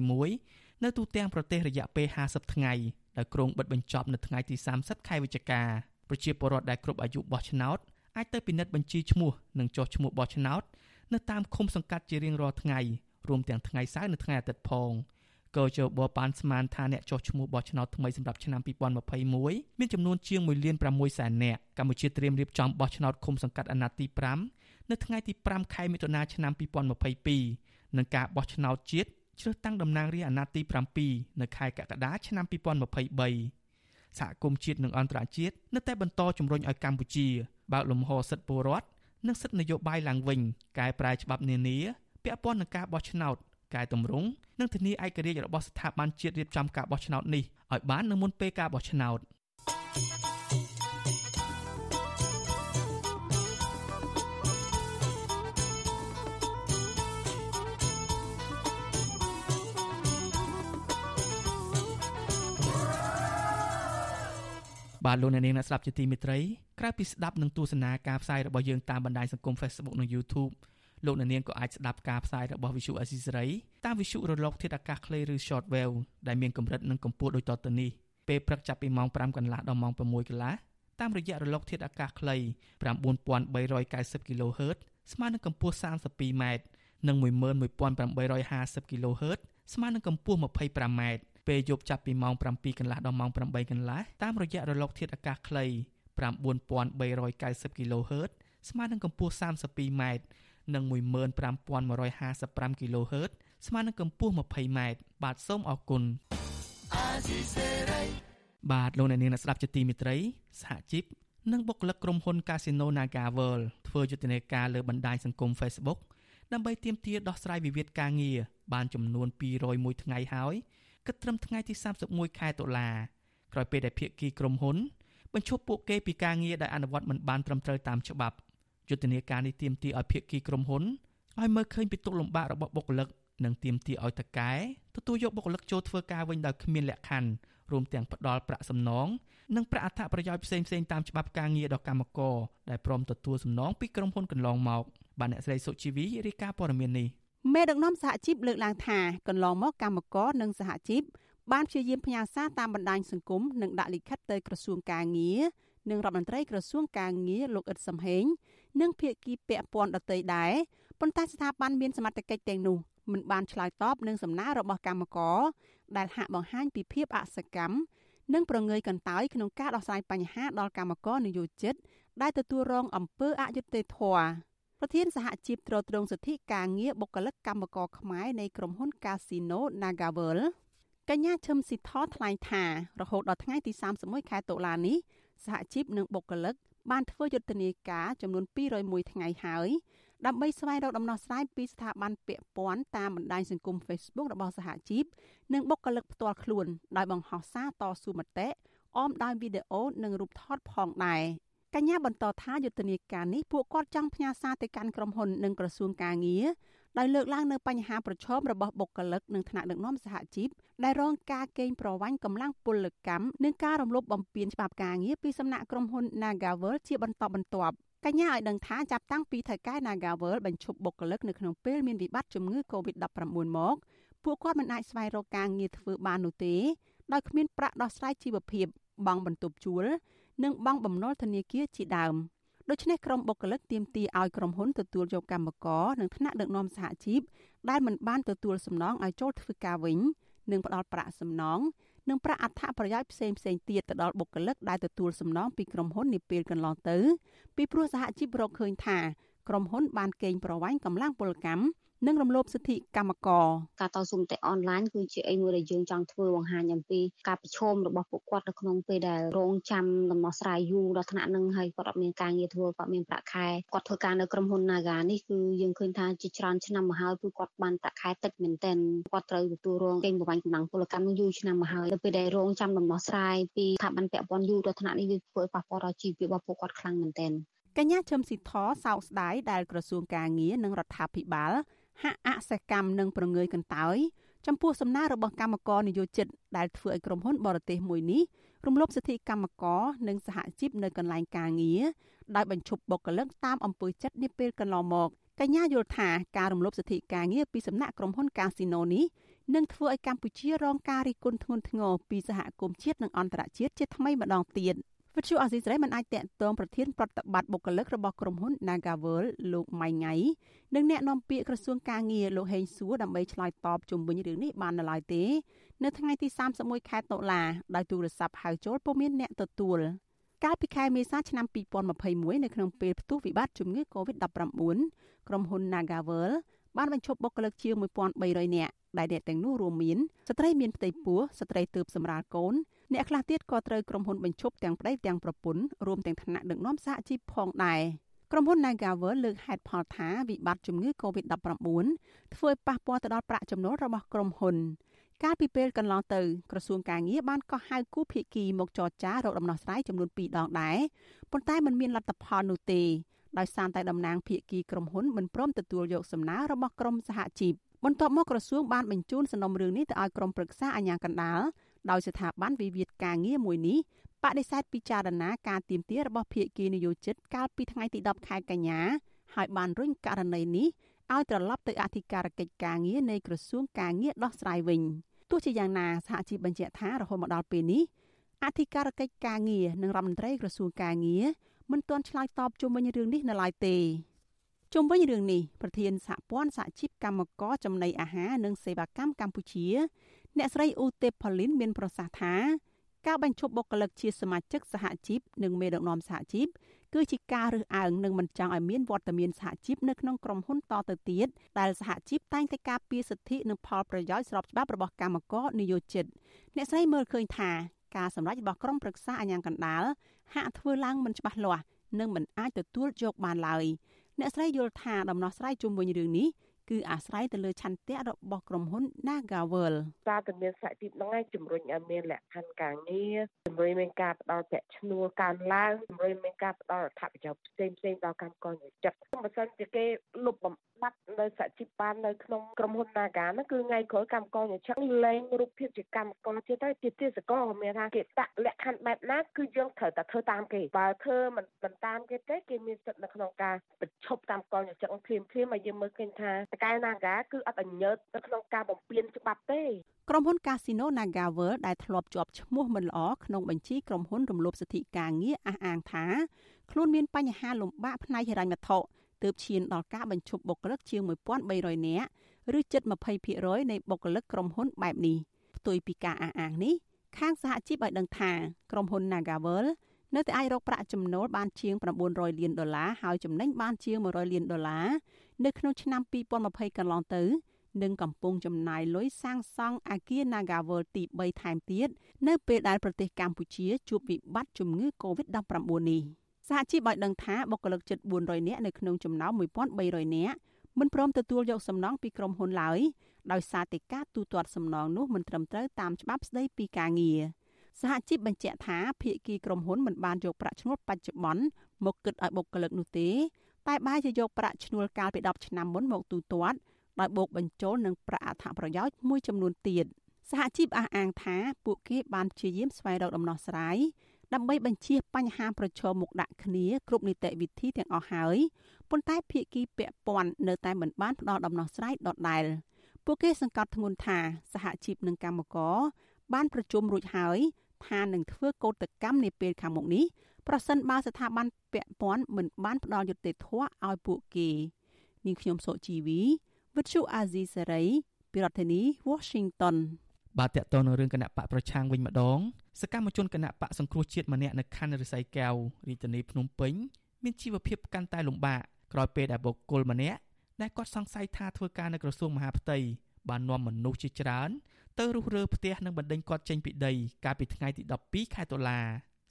2021នៅទូទាំងប្រទេសរយៈពេល50ថ្ងៃដែលក្រុងបិទបញ្ចប់នៅថ្ងៃទី30ខែវិច្ឆិកាប្រជាពលរដ្ឋដែលគ្រប់អាយុបោះឆ្នោតអាចទៅពិនិត្យបញ្ជីឈ្មោះនិងចុះឈ្មោះបោះឆ្នោត នៅតាមឃុំសង្កាត់ជារៀងរាល់ថ្ងៃរួមទាំងថ្ងៃសៅរ៍និងថ្ងៃអាទិត្យផងក៏ជបបានស្មានថាអ្នកចុះឈ្មោះបោះឆ្នោតថ្មីសម្រាប់ឆ្នាំ2021មានចំនួនជាង1លាន6សែននាក់កម្ពុជាត្រៀមរៀបចំបោះឆ្នោតឃុំសង្កាត់អាណត្តិទី5នៅថ្ងៃទី5ខែមិថុនាឆ្នាំ2022និងការបោះឆ្នោតជាតិជ្រើសតាំងតំណាងរាស្ត្រអាណត្តិទី7នៅខែកក្កដាឆ្នាំ2023សហគមន៍ជាតិនិងអន្តរជាតិនៅតែបន្តជំរុញឲ្យកម្ពុជាបើកលំហសិទ្ធិពលរដ្ឋ និងសិទ្ធិនយោបាយឡើងវិញកែប្រែច្បាប់នានាពាក់ព័ន្ធនឹងការបោះឆ្នោតកែតម្រង់និងធានាឯករាជ្យរបស់ស្ថាប័នជាតិរៀបចំការបោះឆ្នោតនេះឲ្យបាននៅមុនពេលការបោះឆ្នោត បាទលោកអ្នកនាងអ្នកស្ដាប់ជាទីមេត្រីក្រៅពីស្ដាប់និងទស្សនាការផ្សាយរបស់យើងតាមបណ្ដាញសង្គម Facebook និង YouTube លោកអ្នកនាងក៏អាចស្ដាប់ការផ្សាយរបស់ Visual Assisray តាមវិទ្យុរលកធាតុអាកាសខ្លីឬ Shortwave ដែលមានកម្រិតនិងកម្ពស់ដូចតទៅនេះពេលព្រឹកចាប់ពីម៉ោង5កន្លះដល់ម៉ោង6កន្លះតាមរយៈរលកធាតុអាកាសខ្លី9390 kHz ស្មើនឹងកម្ពស់ 32m និង11850 kHz ស្មើនឹងកម្ពស់ 25m ពេលយប់ចាប់ពីម៉ោង7កន្លះដល់ម៉ោង8កន្លះតាមរយៈរលកធាតុអាកាសខ្លី9390 kHz ស្មើនឹងកម្ពស់ 32m និង15155 kHz ស្មើនឹងកម្ពស់ 20m បាទសូមអរគុណបាទលោកអ្នកនាងអ្នកស្ដាប់ជាទីមេត្រីសហជីពនិងបុគ្គលិកក្រុមហ៊ុន Casino NagaWorld ធ្វើយុទ្ធនាការលើបណ្ដាញសង្គម Facebook ដើម្បីទាមទារដោះស្រាយវិវាទការងារបានចំនួន201ថ្ងៃហើយ គិតត្រឹមថ្ងៃទី31ខែតុលាក្រោយពេលដែលភាគីក្រុមហ៊ុនបញ្ឈប់ពួកគេពីការងារដែលអនុវត្តមិនបានត្រឹមត្រូវតាមច្បាប់យុទ្ធនាការនេះទាមទារឲ្យភាគីក្រុមហ៊ុនឲ្យមើលឃើញពីទុកលំបាករបស់បុគ្គលិកនិងទាមទារឲ្យតកែទទួលយកបុគ្គលិកចូលធ្វើការវិញដោយគ្មានលក្ខខណ្ឌរួមទាំងផ្ដល់ប្រាក់សំណងនិងប្រាក់អត្ថប្រយោជន៍ផ្សេងៗតាមច្បាប់ការងារដល់កម្មករដែលព្រមទទួលសំណងពីក្រុមហ៊ុនកន្លងមកបាទអ្នកស្រីសុជីវីរាយការណ៍ព័ត៌មាននេះ មេដឹកនាំសហជីពលើកឡើងថាកន្លងមកកម្មករនិងសហជីពបានព្យាយាមផ្ញើសារតាមបណ្ដាញសង្គមនិងដាក់លិខិតទៅក្រសួងការងារនិងរដ្ឋមន្ត្រីក្រសួងការងារលោកអ៊ិតសំហេងនិងភាគីពាក់ព័ន្ធដទៃដែរប៉ុន្តែស្ថាប័នមានសមត្ថកិច្ចទាំងនោះមិនបានឆ្លើយតបនឹងសំណើរបស់កម្មករដែលហាក់បង្ហាញពីភាពអសកម្មនិងប្រងើយកន្តើយក្នុងការដោះស្រាយបញ្ហាដល់កម្មករនិយោជិតដែលទទួលរងអំពើអយុត្តិធម៌ ប្រធានសហជីពត្រួតត្រងសិទ្ធិការងារបុគ្គលិកកម្មករខ្មែរនៃក្រុមហ៊ុន Casino Nagavel កញ្ញាឈឹមស៊ីថថ្លែងថារហូតដល់ថ្ងៃទី31ខែតុលានេះសហជីពនិងបុគ្គលិកបានធ្វើយុទ្ធនាការចំនួន201ថ្ងៃហើយដើម្បីស្វែងរកដំណោះស្រាយពីស្ថាប័នពាក់ព័ន្ធតាមបណ្ដាញសង្គម Facebook របស់សហជីពនិងបុគ្គលិកផ្ទាល់ខ្លួនដោយបង្ហោះសារតស៊ូមតិអមដោយវីដេអូនិងរូបថតផងដែរ កញ្ញាបន្តថាយុទ្ធនាការនេះពួកគាត់ចង់ផ្ញើសារទៅកាន់ក្រុមហ៊ុននិងក្រសួងការងារដោយលើកឡើងនៅបញ្ហាប្រឈមរបស់បុគ្គលិកនិងថ្នាក់ដឹកនាំសហជីពដែលរងការកេងប្រវ័ញ្ចកម្លាំងពលកម្មនិងការរំលោភបំពានច្បាប់ការងារពីសំណាក់ក្រុមហ៊ុន Nagavel ជាបន្តបន្ទាប់កញ្ញាឲ្យដឹងថាចាប់តាំងពីថៅកែ Nagavel បញ្ឈប់បុគ្គលិកនៅក្នុងពេលមានវិបត្តិជំងឺ Covid-19 មកពួកគាត់មិនអាចស្វែងរកការងារធ្វើបាននោះទេដោយគ្មានប្រាក់ដោះស្រាយជីវភាពបង់បន្ទប់ជួល និងបង់បំណុលធនាគារជាដើម។ដូច្នេះក្រុមបុគ្គលិកទាមទារឲ្យក្រុមហ៊ុនទទួលយកកម្មករនិងថ្នាក់ដឹកនាំសហជីពដែលមិនបានទទួលសំណងឲ្យចូលធ្វើការវិញនិងផ្ដល់ប្រាក់សំណងនិងប្រាក់អត្ថប្រយោជន៍ផ្សេងផ្សេងទៀតទៅដល់បុគ្គលិកដែលទទួលសំណងពីក្រុមហ៊ុននាពេលកន្លងទៅពីព្រោះសហជីពរកឃើញថាក្រុមហ៊ុនបានកេងប្រវ័ញ្ចកម្លាំងពលកម្ម និងរំលោភសិទ្ធិកម្មករការតស៊ូមតិអនឡាញគឺជាអីមួយដែលយើងចង់ធ្វើបង្ហាញអំពីការប្រឈមរបស់ពួកគាត់នៅក្នុងពេលដែលរងចាំដំណោះស្រាយយូរដល់ថ្នាក់នឹងហើយគាត់អត់មានការងារធ្វើគាត់មានប្រាក់ខែគាត់ធ្វើការនៅក្រុមហ៊ុន Naga នេះគឺយើងឃើញថាជាច្រើនឆ្នាំមកហើយគឺគាត់បានប្រាក់ខែតិចមែនទែនគាត់ត្រូវទទួលរងកេងប្រវ័ញ្ចកម្លាំងពលកម្មនឹងយូរឆ្នាំមកហើយនៅពេលដែលរងចាំដំណោះស្រាយពីស្ថាប័នពាក់ព័ន្ធយូរដល់ថ្នាក់នេះវាធ្វើឲ្យប៉ះពាល់ដល់ជីវភាពរបស់ពួកគាត់ខ្លាំងមែនទែនកញ្ញាឈឹមស៊ីធសោកស្ដាយដែលក្រសួងការងារនិងរដ្ឋាភិបាល ហាក់អសកម្មនិងប្រងើយកន្តើយចំពោះសំណើរបស់កម្មករនយោជិតដែលធ្វើឲ្យក្រុមហ៊ុនបរទេសមួយនេះរំលោភសិទ្ធិកម្មករនិងសហជីពនៅកន្លែងការងារដោយបញ្ឈប់បុគ្គលិកតាមអំពើចិត្តនាពេលកន្លងមកកញ្ញាយល់ថាការរំលោភសិទ្ធិការងារពីសំណាក់ក្រុមហ៊ុនកាស៊ីណូនេះនឹងធ្វើឲ្យកម្ពុជារងការរិះគន់ធ្ងន់ធ្ងរពីសហគមន៍ជាតិនិងអន្តរជាតិជាថ្មីម្ដងទៀត។ វិទ្យុអសីស្រីមិនអាចតាក់ទងប្រធានប្រតិបត្តិបុគ្គលិករបស់ក្រុមហ៊ុន Nagavel លោកម៉ៃងៃ និងអ្នកនាំពាក្យក្រសួងការងារលោកហេងសួរដើម្បីឆ្លើយតបជុំវិញរឿងនេះបាននៅឡើយទេ នៅថ្ងៃទី31ខែតុលាដោយទូរស័ព្ទហៅចូលពុំមានអ្នកទទួលកាលពីខែមេសាឆ្នាំ2021នៅក្នុងពេលផ្ទុះវិបត្តិជំងឺ Covid-19 ក្រុមហ៊ុន Nagavel បានបញ្ឈប់បុគ្គលិកជាង1300នាក់ដែលអ្នកទាំងនោះរួមមានស្ត្រីមានផ្ទៃពោះស្ត្រីទើបសម្រាលកូន អ្នកខ្លះទៀតក៏ត្រូវក្រុមហ៊ុនបញ្ឈប់ទាំងប្តីទាំងប្រពន្ធរួមទាំងថ្នាក់ដឹកនាំសហជីពផងដែរក្រុមហ៊ុន Nagavel លើកហេតុផលថាវិបត្តិជំងឺ Covid-19 ធ្វើឲ្យប៉ះពាល់ទៅដល់ប្រាក់ចំណូលរបស់ក្រុមហ៊ុនកាលពីពេលកន្លងទៅក្រសួងការងារបានកោះហៅគូភាគីមកចរចារកដំណោះស្រាយចំនួន2ដងដែរប៉ុន្តែมันមានលទ្ធផលនោះទេដោយសារតែតំណាងភាគីក្រុមហ៊ុនមិនព្រមទទួលយកសំណើរបស់ក្រុមសហជីពបន្ទាប់មកក្រសួងបានបញ្ជូនសំណុំរឿងនេះទៅឲ្យក្រុមប្រឹក្សាអាជ្ញាកណ្ដាល ដោយស្ថាប័នវិវាទការងារមួយនេះបដិសេធពិចារណាការទៀមទារបស់ភាគីនយោជិតកាលពីថ្ងៃទី10ខែកញ្ញាហើយបានរុញករណីនេះឲ្យត្រឡប់ទៅអធិការកិច្ចការងារនៃក្រសួងការងារដោះស្រាយវិញទោះជាយ៉ាងណាសហជីពបញ្ជាក់ថារហូតមកដល់ពេលនេះអធិការកិច្ចការងារនិងរដ្ឋមន្ត្រីក្រសួងការងារមិនទាន់ឆ្លើយតបជុំវិញរឿងនេះនៅឡើយទេជុំវិញរឿងនេះប្រធានសហព័ន្ធសហជីពកម្មករចំណីអាហារនិងសេវាកម្មកម្ពុជា អ្នកស្រីអ៊ូទេផូលីនមានប្រសាសន៍ថាការបញ្ឈប់បុគ្គលិកជាសមាជិកសហជីពនិងមេដឹកនាំសហជីពគឺជាការរើសអើងនិងមិនចង់ឲ្យមានវត្តមានសហជីពនៅក្នុងក្រុមហ៊ុនតទៅទៀតដែលសហជីពតែងតែការពារសិទ្ធិនិងផលប្រយោជន៍ស្របច្បាប់របស់កម្មករនិយោជិតអ្នកស្រីមើលឃើញថាការសម្រេចរបស់ក្រុមប្រឹក្សាអាជ្ញាកណ្ដាលហាក់ធ្វើឡើងមិនច្បាស់លាស់និងមិនអាចទទួលយកបានឡើយអ្នកស្រីយល់ថាដំណោះស្រាយជុំវិញរឿងនេះ គឺអាស្រ័យទៅលើឆន្ទៈរបស់ក្រុមហ៊ុន Nagavel សារទៅមានសហជីពហ្នឹងឯងជំរុញឲ្យមានលក្ខខណ្ឌការងារជំរុញមានការផ្ដល់ប្រាក់ឈ្នួលកើនឡើងជំរុញមានការផ្ដល់អត្ថប្រយោជន៍ផ្សេងផ្សេងដល់កម្មករនិយោជិតបើសិនជាគេលុបបំបត្តិនៅសហជីពបាននៅក្នុងក្រុមហ៊ុន Naga ហ្នឹងគឺថ្ងៃក្រោយកម្មករនិយោជិតលែងរូបភាពជាកម្មករទៀតទៅជាទេសកលមានថាគេដាក់លក្ខខណ្ឌបែបណាគឺយើងត្រូវតែធ្វើតាមគេបើធ្វើមិនមិនតាមគេទេគេមានសិទ្ធិនៅក្នុងការបញ្ឈប់កម្មករនិយោជិតភ្លាមភ្លាមឲ្យយើងមើលឃើញថាតកែ Naga គឺអត់អញ្ញើតនៅក្នុងការបំពេញច្បាប់ទេក្រុមហ៊ុន Casino NagaWorld ដែលធ្លាប់ជាប់ឈ្មោះមិនល្អក្នុងបញ្ជីក្រុមហ៊ុនរំលោភសិទ្ធិការងារអះអាងថាខ្លួនមានបញ្ហាលំបាកផ្នែកហិរញ្ញវត្ថុទើបឈានដល់ការបញ្ឈប់បុគ្គលិកជាង1300នាក់ឬជិត20%នៃបុគ្គលិកក្រុមហ៊ុនបែបនេះផ្ទុយពីការអះអាងនេះខាងសហជីពឲ្យដឹងថាក្រុមហ៊ុន NagaWorld នៅតែអាចរកប្រាក់ចំណូលបានជាង900លានដុល្លារហើយចំណេញបានជាង100លានដុល្លារ នៅក្នុងឆ្នាំ2020កន្លងទៅនិងកំពុងចំណាយលុយសាងសង់អគារ Nagavel ទី3ថែមទៀតនៅពេលដែលប្រទេសកម្ពុជាជួបវិបត្តិជំងឺ Covid-19 នេះសហជីពឲ្យដឹងថាបុគ្គលិកជិត400នាក់នៅក្នុងចំណោម1300នាក់មិនព្រមទទួលយកសំណងពីក្រុមហ៊ុនឡើយដោយសារតែការទូទាត់សំណងនោះមិនត្រឹមត្រូវតាមច្បាប់ស្តីពីការងារសហជីពបញ្ជាក់ថាភាគីក្រុមហ៊ុនមិនបានយកប្រាក់ឈ្នួលបច្ចុប្បន្នមកគិតឲ្យបុគ្គលិកនោះទេ តែបែរជាយកប្រាក់ឈ្នួលកាលពី10ឆ្នាំមុនមកទូទាត់ដោយបូកបញ្ចូលនឹងប្រាក់អត្ថប្រយោជន៍មួយចំនួនទៀតសហជីពអះអាងថាពួកគេបានព្យាយាមស្វែងរកដំណោះស្រាយដើម្បីបញ្ជៀសបញ្ហាប្រឈមមុខដាក់គ្នាគ្រប់នីតិវិធីទាំងអស់ហើយប៉ុន្តែភាគីពាក់ព័ន្ធនៅតែមិនបានផ្ដល់ដំណោះស្រាយដដែល ពួកគេសង្កត់ធ្ងន់ថាសហជីពនិងកម្មករបានប្រជុំរួចហើយថានឹងធ្វើកោតកម្មនាពេលខាងមុខនេះ ប្រសិនបើស្ថាប័នពាក់ព័ន្ធមិនបានផ្ដល់យុត្តិធម៌ឲ្យពួកគេនាងខ្ញុំសុជីវីវិទ្យុអាស៊ីសេរីពីរដ្ឋធានី Washington បាទតកតនៅរឿងគណៈបកប្រឆាំងវិញម្ដងសកម្មជនគណៈបកសង្គ្រោះជាតិម្នាក់នៅខណ្ឌរិស័យកែវរាជធានីភ្នំពេញមានជីវភាពកាន់តែលំបាកក្រោយពេលដែលបុគ្គលម្នាក់ដែលគាត់សង្ស័យថាធ្វើការនៅក្រសួងមហាផ្ទៃបាននាំមនុស្សជាច្រើនទៅរុះរើផ្ទះនិងបណ្ដេញគាត់ចេញពីដីកាលពីថ្ងៃទី12ខែតុលា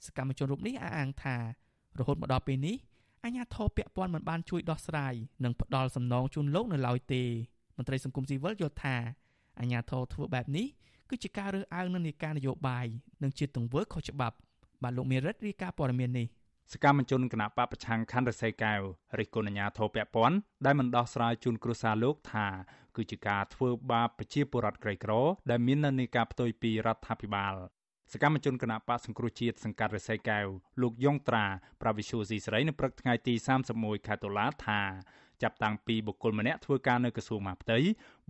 សកម្មជនរូបនេះអះអាងថារហូតមកដល់ពេលនេះអាជ្ញាធរពាក់ព័ន្ធមិនបានជួយដោះស្រាយនិងផ្ដល់សំណងជូនលោកនៅឡើយទេមន្ត្រីសង្គមស៊ីវិលយល់ថាអាជ្ញាធរធ្វើបែបនេះគឺជាការរើសអើងនឹងនីការនយោបាយនិងជាទង្វើខុសច្បាប់បាទលោកមេរិតរាយការណ៍ព័ត៌មាននេះសកម្មជនគណៈបពប្រឆាំងខណ្ឌរសីកែវរិះគន់អាជ្ញាធរពាក់ព័ន្ធដែលមិនដោះស្រាយជូនគ្រួសារលោកថាគឺជាការធ្វើបាបប្រជាពលរដ្ឋក្រីក្រ ដែលមាននានាការផ្ទុយពីរដ្ឋាភិបាល សកម្មជនគណៈបកសង្គ្រោះជាតិសង្កាត់រស័យកែវលោកយ៉ងត្រាប្រាវិសុយស៊ីស្រីនៅព្រឹកថ្ងៃទី31ខែតុលាថាចាប់តាំងពីបុគ្គលម្នាក់ធ្វើការនៅក្រសួងមហាផ្ទៃ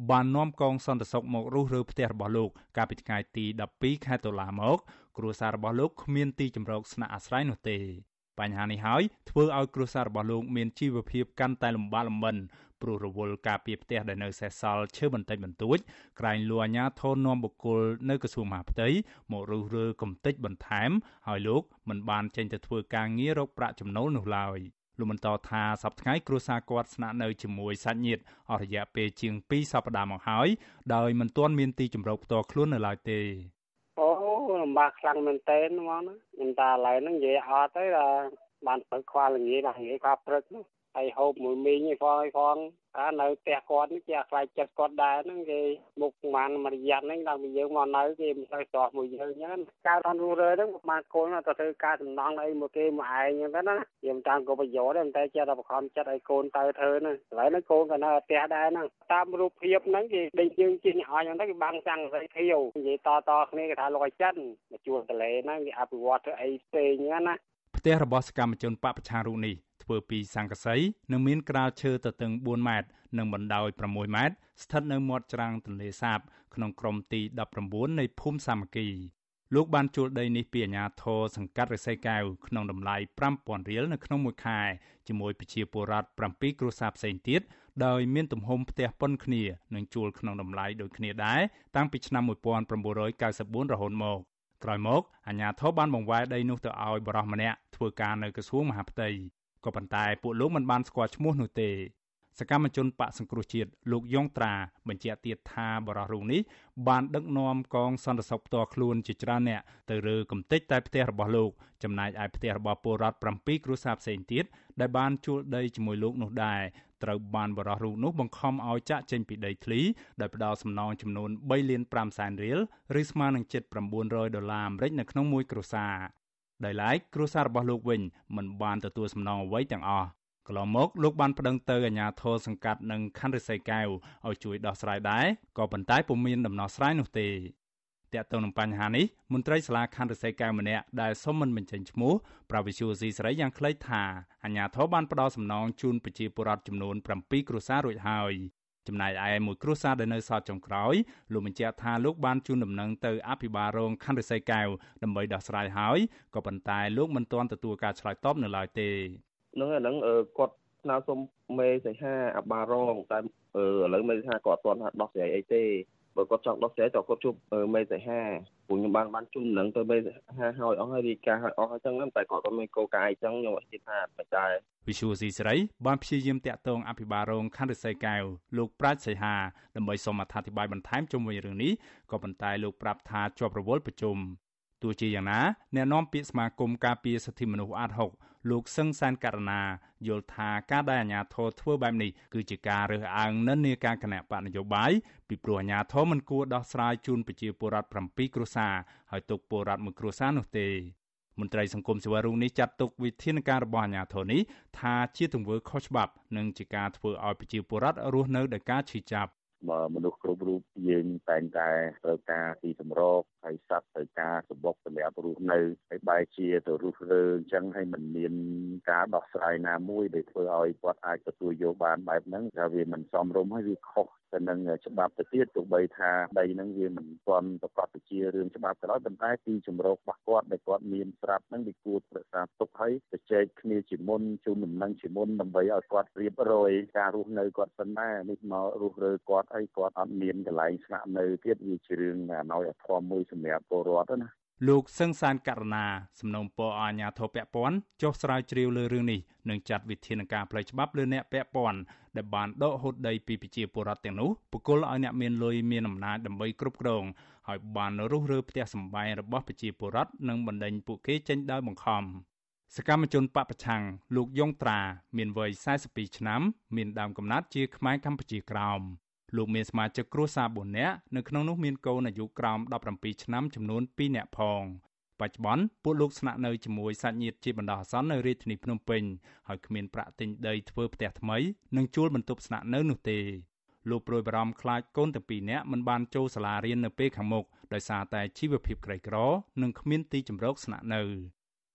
បាននាំកងសន្តិសុខមករុះរើផ្ទះរបស់លោក កាលពីថ្ងៃទី12ខែតុលាមក គ្រួសាររបស់លោកគ្មានទីជម្រកស្នាក់អាស្រ័យនោះទេបញ្ហានេះហើយធ្វើឲ្យគ្រួសាររបស់លោកមានជីវភាពកាន់តែលំបាកលំបិន ព្រោះរវល់ការពីផ្ទះដែលនៅសេសសល់ឈើបន្តិចបន្តួចក្រែងលួអាញាធននាំបុគ្គលនៅក្រសួងមហាផ្ទៃមករុះរើកំទេចបន្ថែមហើយលោកមិនបានចេញទៅធ្វើការងាររកប្រាក់ចំណូលនោះឡើយលោកបន្តថាសប្តាហ៍ថ្ងៃគ្រួសារគាត់ស្នាក់នៅជាមួយសាច់ញាតិអស់រយៈពេលជាង2សប្តាហ៍មកហើយដោយមិនទាន់មានទីជម្រកផ្ទាល់ខ្លួននៅឡើយទេអូលំបាកខ្លាំងមែនតើហ្មងណាខ្ញុំតាឥឡូវហ្នឹងនិយាយអត់ទៅដល់បានព្រឹកខ្វល់ល្ងាចដល់ល្ងាចខ្វល់ព្រឹកនោះ ហើយហូបមួយមីងឯផងឯផងអានៅផ្ទះគាត់នេះជាខ្លាចចិត្តគាត់ដែរហ្នឹងគេមុខបានមករយៈហ្នឹងដល់ពីយើងមកនៅគេមិនទៅស្រស់មួយយើងអញ្ចឹងការរនរੂរើហ្នឹងបានកូនទៅធ្វើការសំណងអីមកគេមកឯងអញ្ចឹងទៅណាយើងតាមក៏ប្រយោជន៍ដែរតែចេះតែបង្ខំចិត្តឲ្យកូនទៅធ្វើហ្នឹងឥឡូវហ្នឹងកូនក៏នៅផ្ទះដែរហ្នឹងតាមរូបភាពហ្នឹងគេដេកយើងជិះអស់អញ្ចឹងទៅគេបាំងចាំងសេរីធាវនិយាយតតគ្នាគេថាលោកឲ្យចិនមកជួលតលេហ្នឹងគេអភិវឌ្ឍធ្វើអីផ្សេងហ្នឹងណាផ្ទះរបស់សកម្មជនបពប្រឆាំងរូបនេះ ធ្វើពីសង្កសីនិងមានក្រាលឈើទទឹង4ម៉ែត្រនិងបណ្ដោយ6ម៉ែត្រស្ថិតនៅមាត់ច្រាំងទន្លេសាប ក្នុងក្រុមទី19នៃភូមិសាមគ្គីលោកបានជួលដីនេះពីអាជ្ញាធរសង្កាត់រិស័យកែវក្នុងតម្លៃ5000រៀលនៅក្នុងមួយខែជាមួយប្រជាពលរដ្ឋ7គ្រួសារផ្សេងទៀតដោយមានទំហំផ្ទះប៉ុនគ្នានិងជួលក្នុងតម្លៃដូចគ្នាដែរតាំងពីឆ្នាំ1994រហូតមកក្រោយមកអាជ្ញាធរបានបង្វែរដីនោះទៅឲ្យបរិសម្នាក់ធ្វើការនៅក្រសួងមហាផ្ទៃ ក៏ប៉ុន្តែពួកលោកមិនបានស្គាល់ឈ្មោះនោះទេសកម្មជនបកសង្គ្រោះជាតិលោកយ៉ងត្រាបញ្ជាក់ទៀតថាបរិះរូបនេះបានដឹកនាំកងសន្តិសុខផ្ទាល់ខ្លួនជាច្រើនអ្នកទៅរើកំទេចតែផ្ទះរបស់លោកចំណែកឯផ្ទះរបស់ពលរដ្ឋ7គ្រួសារផ្សេងទៀតដែលបានជួលដីជាមួយលោកនោះដែរត្រូវបានបរិះរូបនោះបង្ខំឲ្យចាក់ចេញពីដីធ្លីដោយផ្ដល់សំណងចំនួន3លាន5សែនរៀលឬស្មើនឹងជិត900ដុល្លារអាមេរិកនៅក្នុងមួយគ្រួសារ ដោយឡែកគ្រួសាររបស់លោកវិញមិនបានទទួលសំណងអ្វីទាំងអស់កន្លងមកលោកបានប្តឹងទៅអាជ្ញាធរសង្កាត់និងខណ្ឌរិស័យកែវឲ្យជួយដោះស្រាយដែរក៏ប៉ុន្តែពុំមានដំណោះស្រាយនោះទេតាក់ទងនឹងបញ្ហានេះមន្ត្រីសាលាខណ្ឌរិស័យកែវម្នាក់ដែលសុំមិនបញ្ចេញឈ្មោះប្រាវិសុយស៊ីស្រីយ៉ាងខ្លីថាអាជ្ញាធរបានផ្ដល់សំណងជូនប្រជាពលរដ្ឋចំនួន7គ្រួសាររួចហើយ ចំណែកឯមួយគ្រួសារដែលនៅសល់ចុងក្រោយលោកបញ្ជាក់ថាលោកបានជូនដំណឹងទៅអភិបាលរងខណ្ឌរិស័យកែវដើម្បីដោះស្រាយហើយក៏ប៉ុន្តែលោកមិនទាន់ទទួលការឆ្លើយតបនៅឡើយទេហ្នឹងអាហ្នឹងគាត់ស្នើសុំមេសីហាអាបារងតែឥឡូវមេសីហាគាត់អត់ទាន់ដោះស្រាយអីទេ បើគាត់ចង់ដោះស្រាយតើគាត់ជួបមេសីហាពួកខ្ញុំបានបានជុំនឹងទៅមេសីហាហើយអស់ហើយរាយការណ៍ហើយអស់ហើយចឹងតែគាត់ក៏មានកោកាយចឹងខ្ញុំអត់គិតថាបច្ច័យវិសុវស៊ីស្រីបានព្យាយាមតាក់ទងអភិបាលរងខណ្ឌរិស័យកែវលោកប្រាជ្ញសីហាដើម្បីសូមអធិប្បាយបន្ថែមជុំវិញរឿងនេះក៏ប៉ុន្តែលោកប្រាប់ថាជាប់រវល់ប្រជុំទោះជាយ៉ាងណាអ្នកនាំពាក្យសមាគមការពារសិទ្ធិមនុស្សអាត6 លោកសឹងសានករណាយល់ថាការដែលអាជ្ញាធរធ្វើបែបនេះគឺជាការរើសអើងនិន្នាការគណៈបកនយោបាយពីព្រោះអាជ្ញាធរមិនគួរដោះស្រាយជូនប្រជាពលរដ្ឋ7គ្រួសារហើយទុកពលរដ្ឋមួយគ្រួសារនោះទេមន្ត្រីសង្គមស៊ីវិលរូបនេះចាត់ទុកវិធានការរបស់អាជ្ញាធរនេះថាជាទង្វើខុសច្បាប់និងជាការធ្វើឲ្យប្រជាពលរដ្ឋរស់នៅដោយការឈឺចាប់មនុស្សគ្រប់រូបយើងតែងតែត្រូវការទីសម្រក ហើយសត្វត្រូវការសម្បុកសម្រាប់រស់នៅហើយបែរជាទៅរស់រើអញ្ចឹងហើយមិនមានការដោះស្រាយណាមួយដែលធ្វើឲ្យគាត់អាចទទួលយកបានបែបហ្នឹងថាវាមិនសមរម្យហើយវាខុសទៅនឹងច្បាប់ទៅទៀតទោះបីថាដីហ្នឹងវាមិនទាន់ប្រកបទៅជារឿងច្បាប់ក៏ដោយប៉ុន្តែទីជំរករបស់គាត់ដែលគាត់មានស្រាប់ហ្នឹងវាគួរប្រសាទុកឲ្យទៅចែកគ្នាជាមុនជូនដំណឹងជាមុនដើម្បីឲ្យគាត់រៀបរយការរស់នៅគាត់សិនណានេះមករស់រើគាត់អីគាត់អត់មានកន្លែងស្នាក់នៅទៀតវាជារឿងអណោយអធមមួយសម្រាប់ពលរដ្ឋណាលោកសឹងសានករណាសំណូមពរអាជ្ញាធរពាក់ព័ន្ធចុះស្រាវជ្រាវលើរឿងនេះនិងចាត់វិធានការផ្លូវច្បាប់លើអ្នកពាក់ព័ន្ធដែលបានដកហូតដីពីប្រជាពលរដ្ឋទាំងនោះបកគលឲ្យអ្នកមានលុយមានអំណាចដើម្បីគ្រប់គ្រងហើយបានរុះរើផ្ទះសម្បែងរបស់ប្រជាពលរដ្ឋនិងបណ្ដេញពួកគេចេញដោយបង្ខំសកម្មជនបពប្រឆាំងលោកយ៉ងត្រា មានវ័យ42ឆ្នាំ មានដើមកំណត់ជាខ្មែរកម្ពុជាក្រោម លោកមានសមាជិកគ្រួសារ4នាក់នៅក្នុងនោះមានកូនអាយុក្រោម17ឆ្នាំចំនួន2នាក់ផងបច្ចុប្បន្នពួកលោកស្នាក់នៅជាមួយសាច់ញាតិជាបណ្ដោះអាសន្ននៅរាជធានីភ្នំពេញហើយគ្មានប្រាក់ទិញដីធ្វើផ្ទះថ្មីនិងជួលបន្ទប់ស្នាក់នៅនោះទេលោកប្រួយបារម្ភខ្លាចកូនទាំងពីរនាក់មិនបានចូលសាលារៀននៅពេលខាងមុខដោយសារតែជីវភាពក្រីក្រ និងគ្មានទីជម្រកស្នាក់នៅ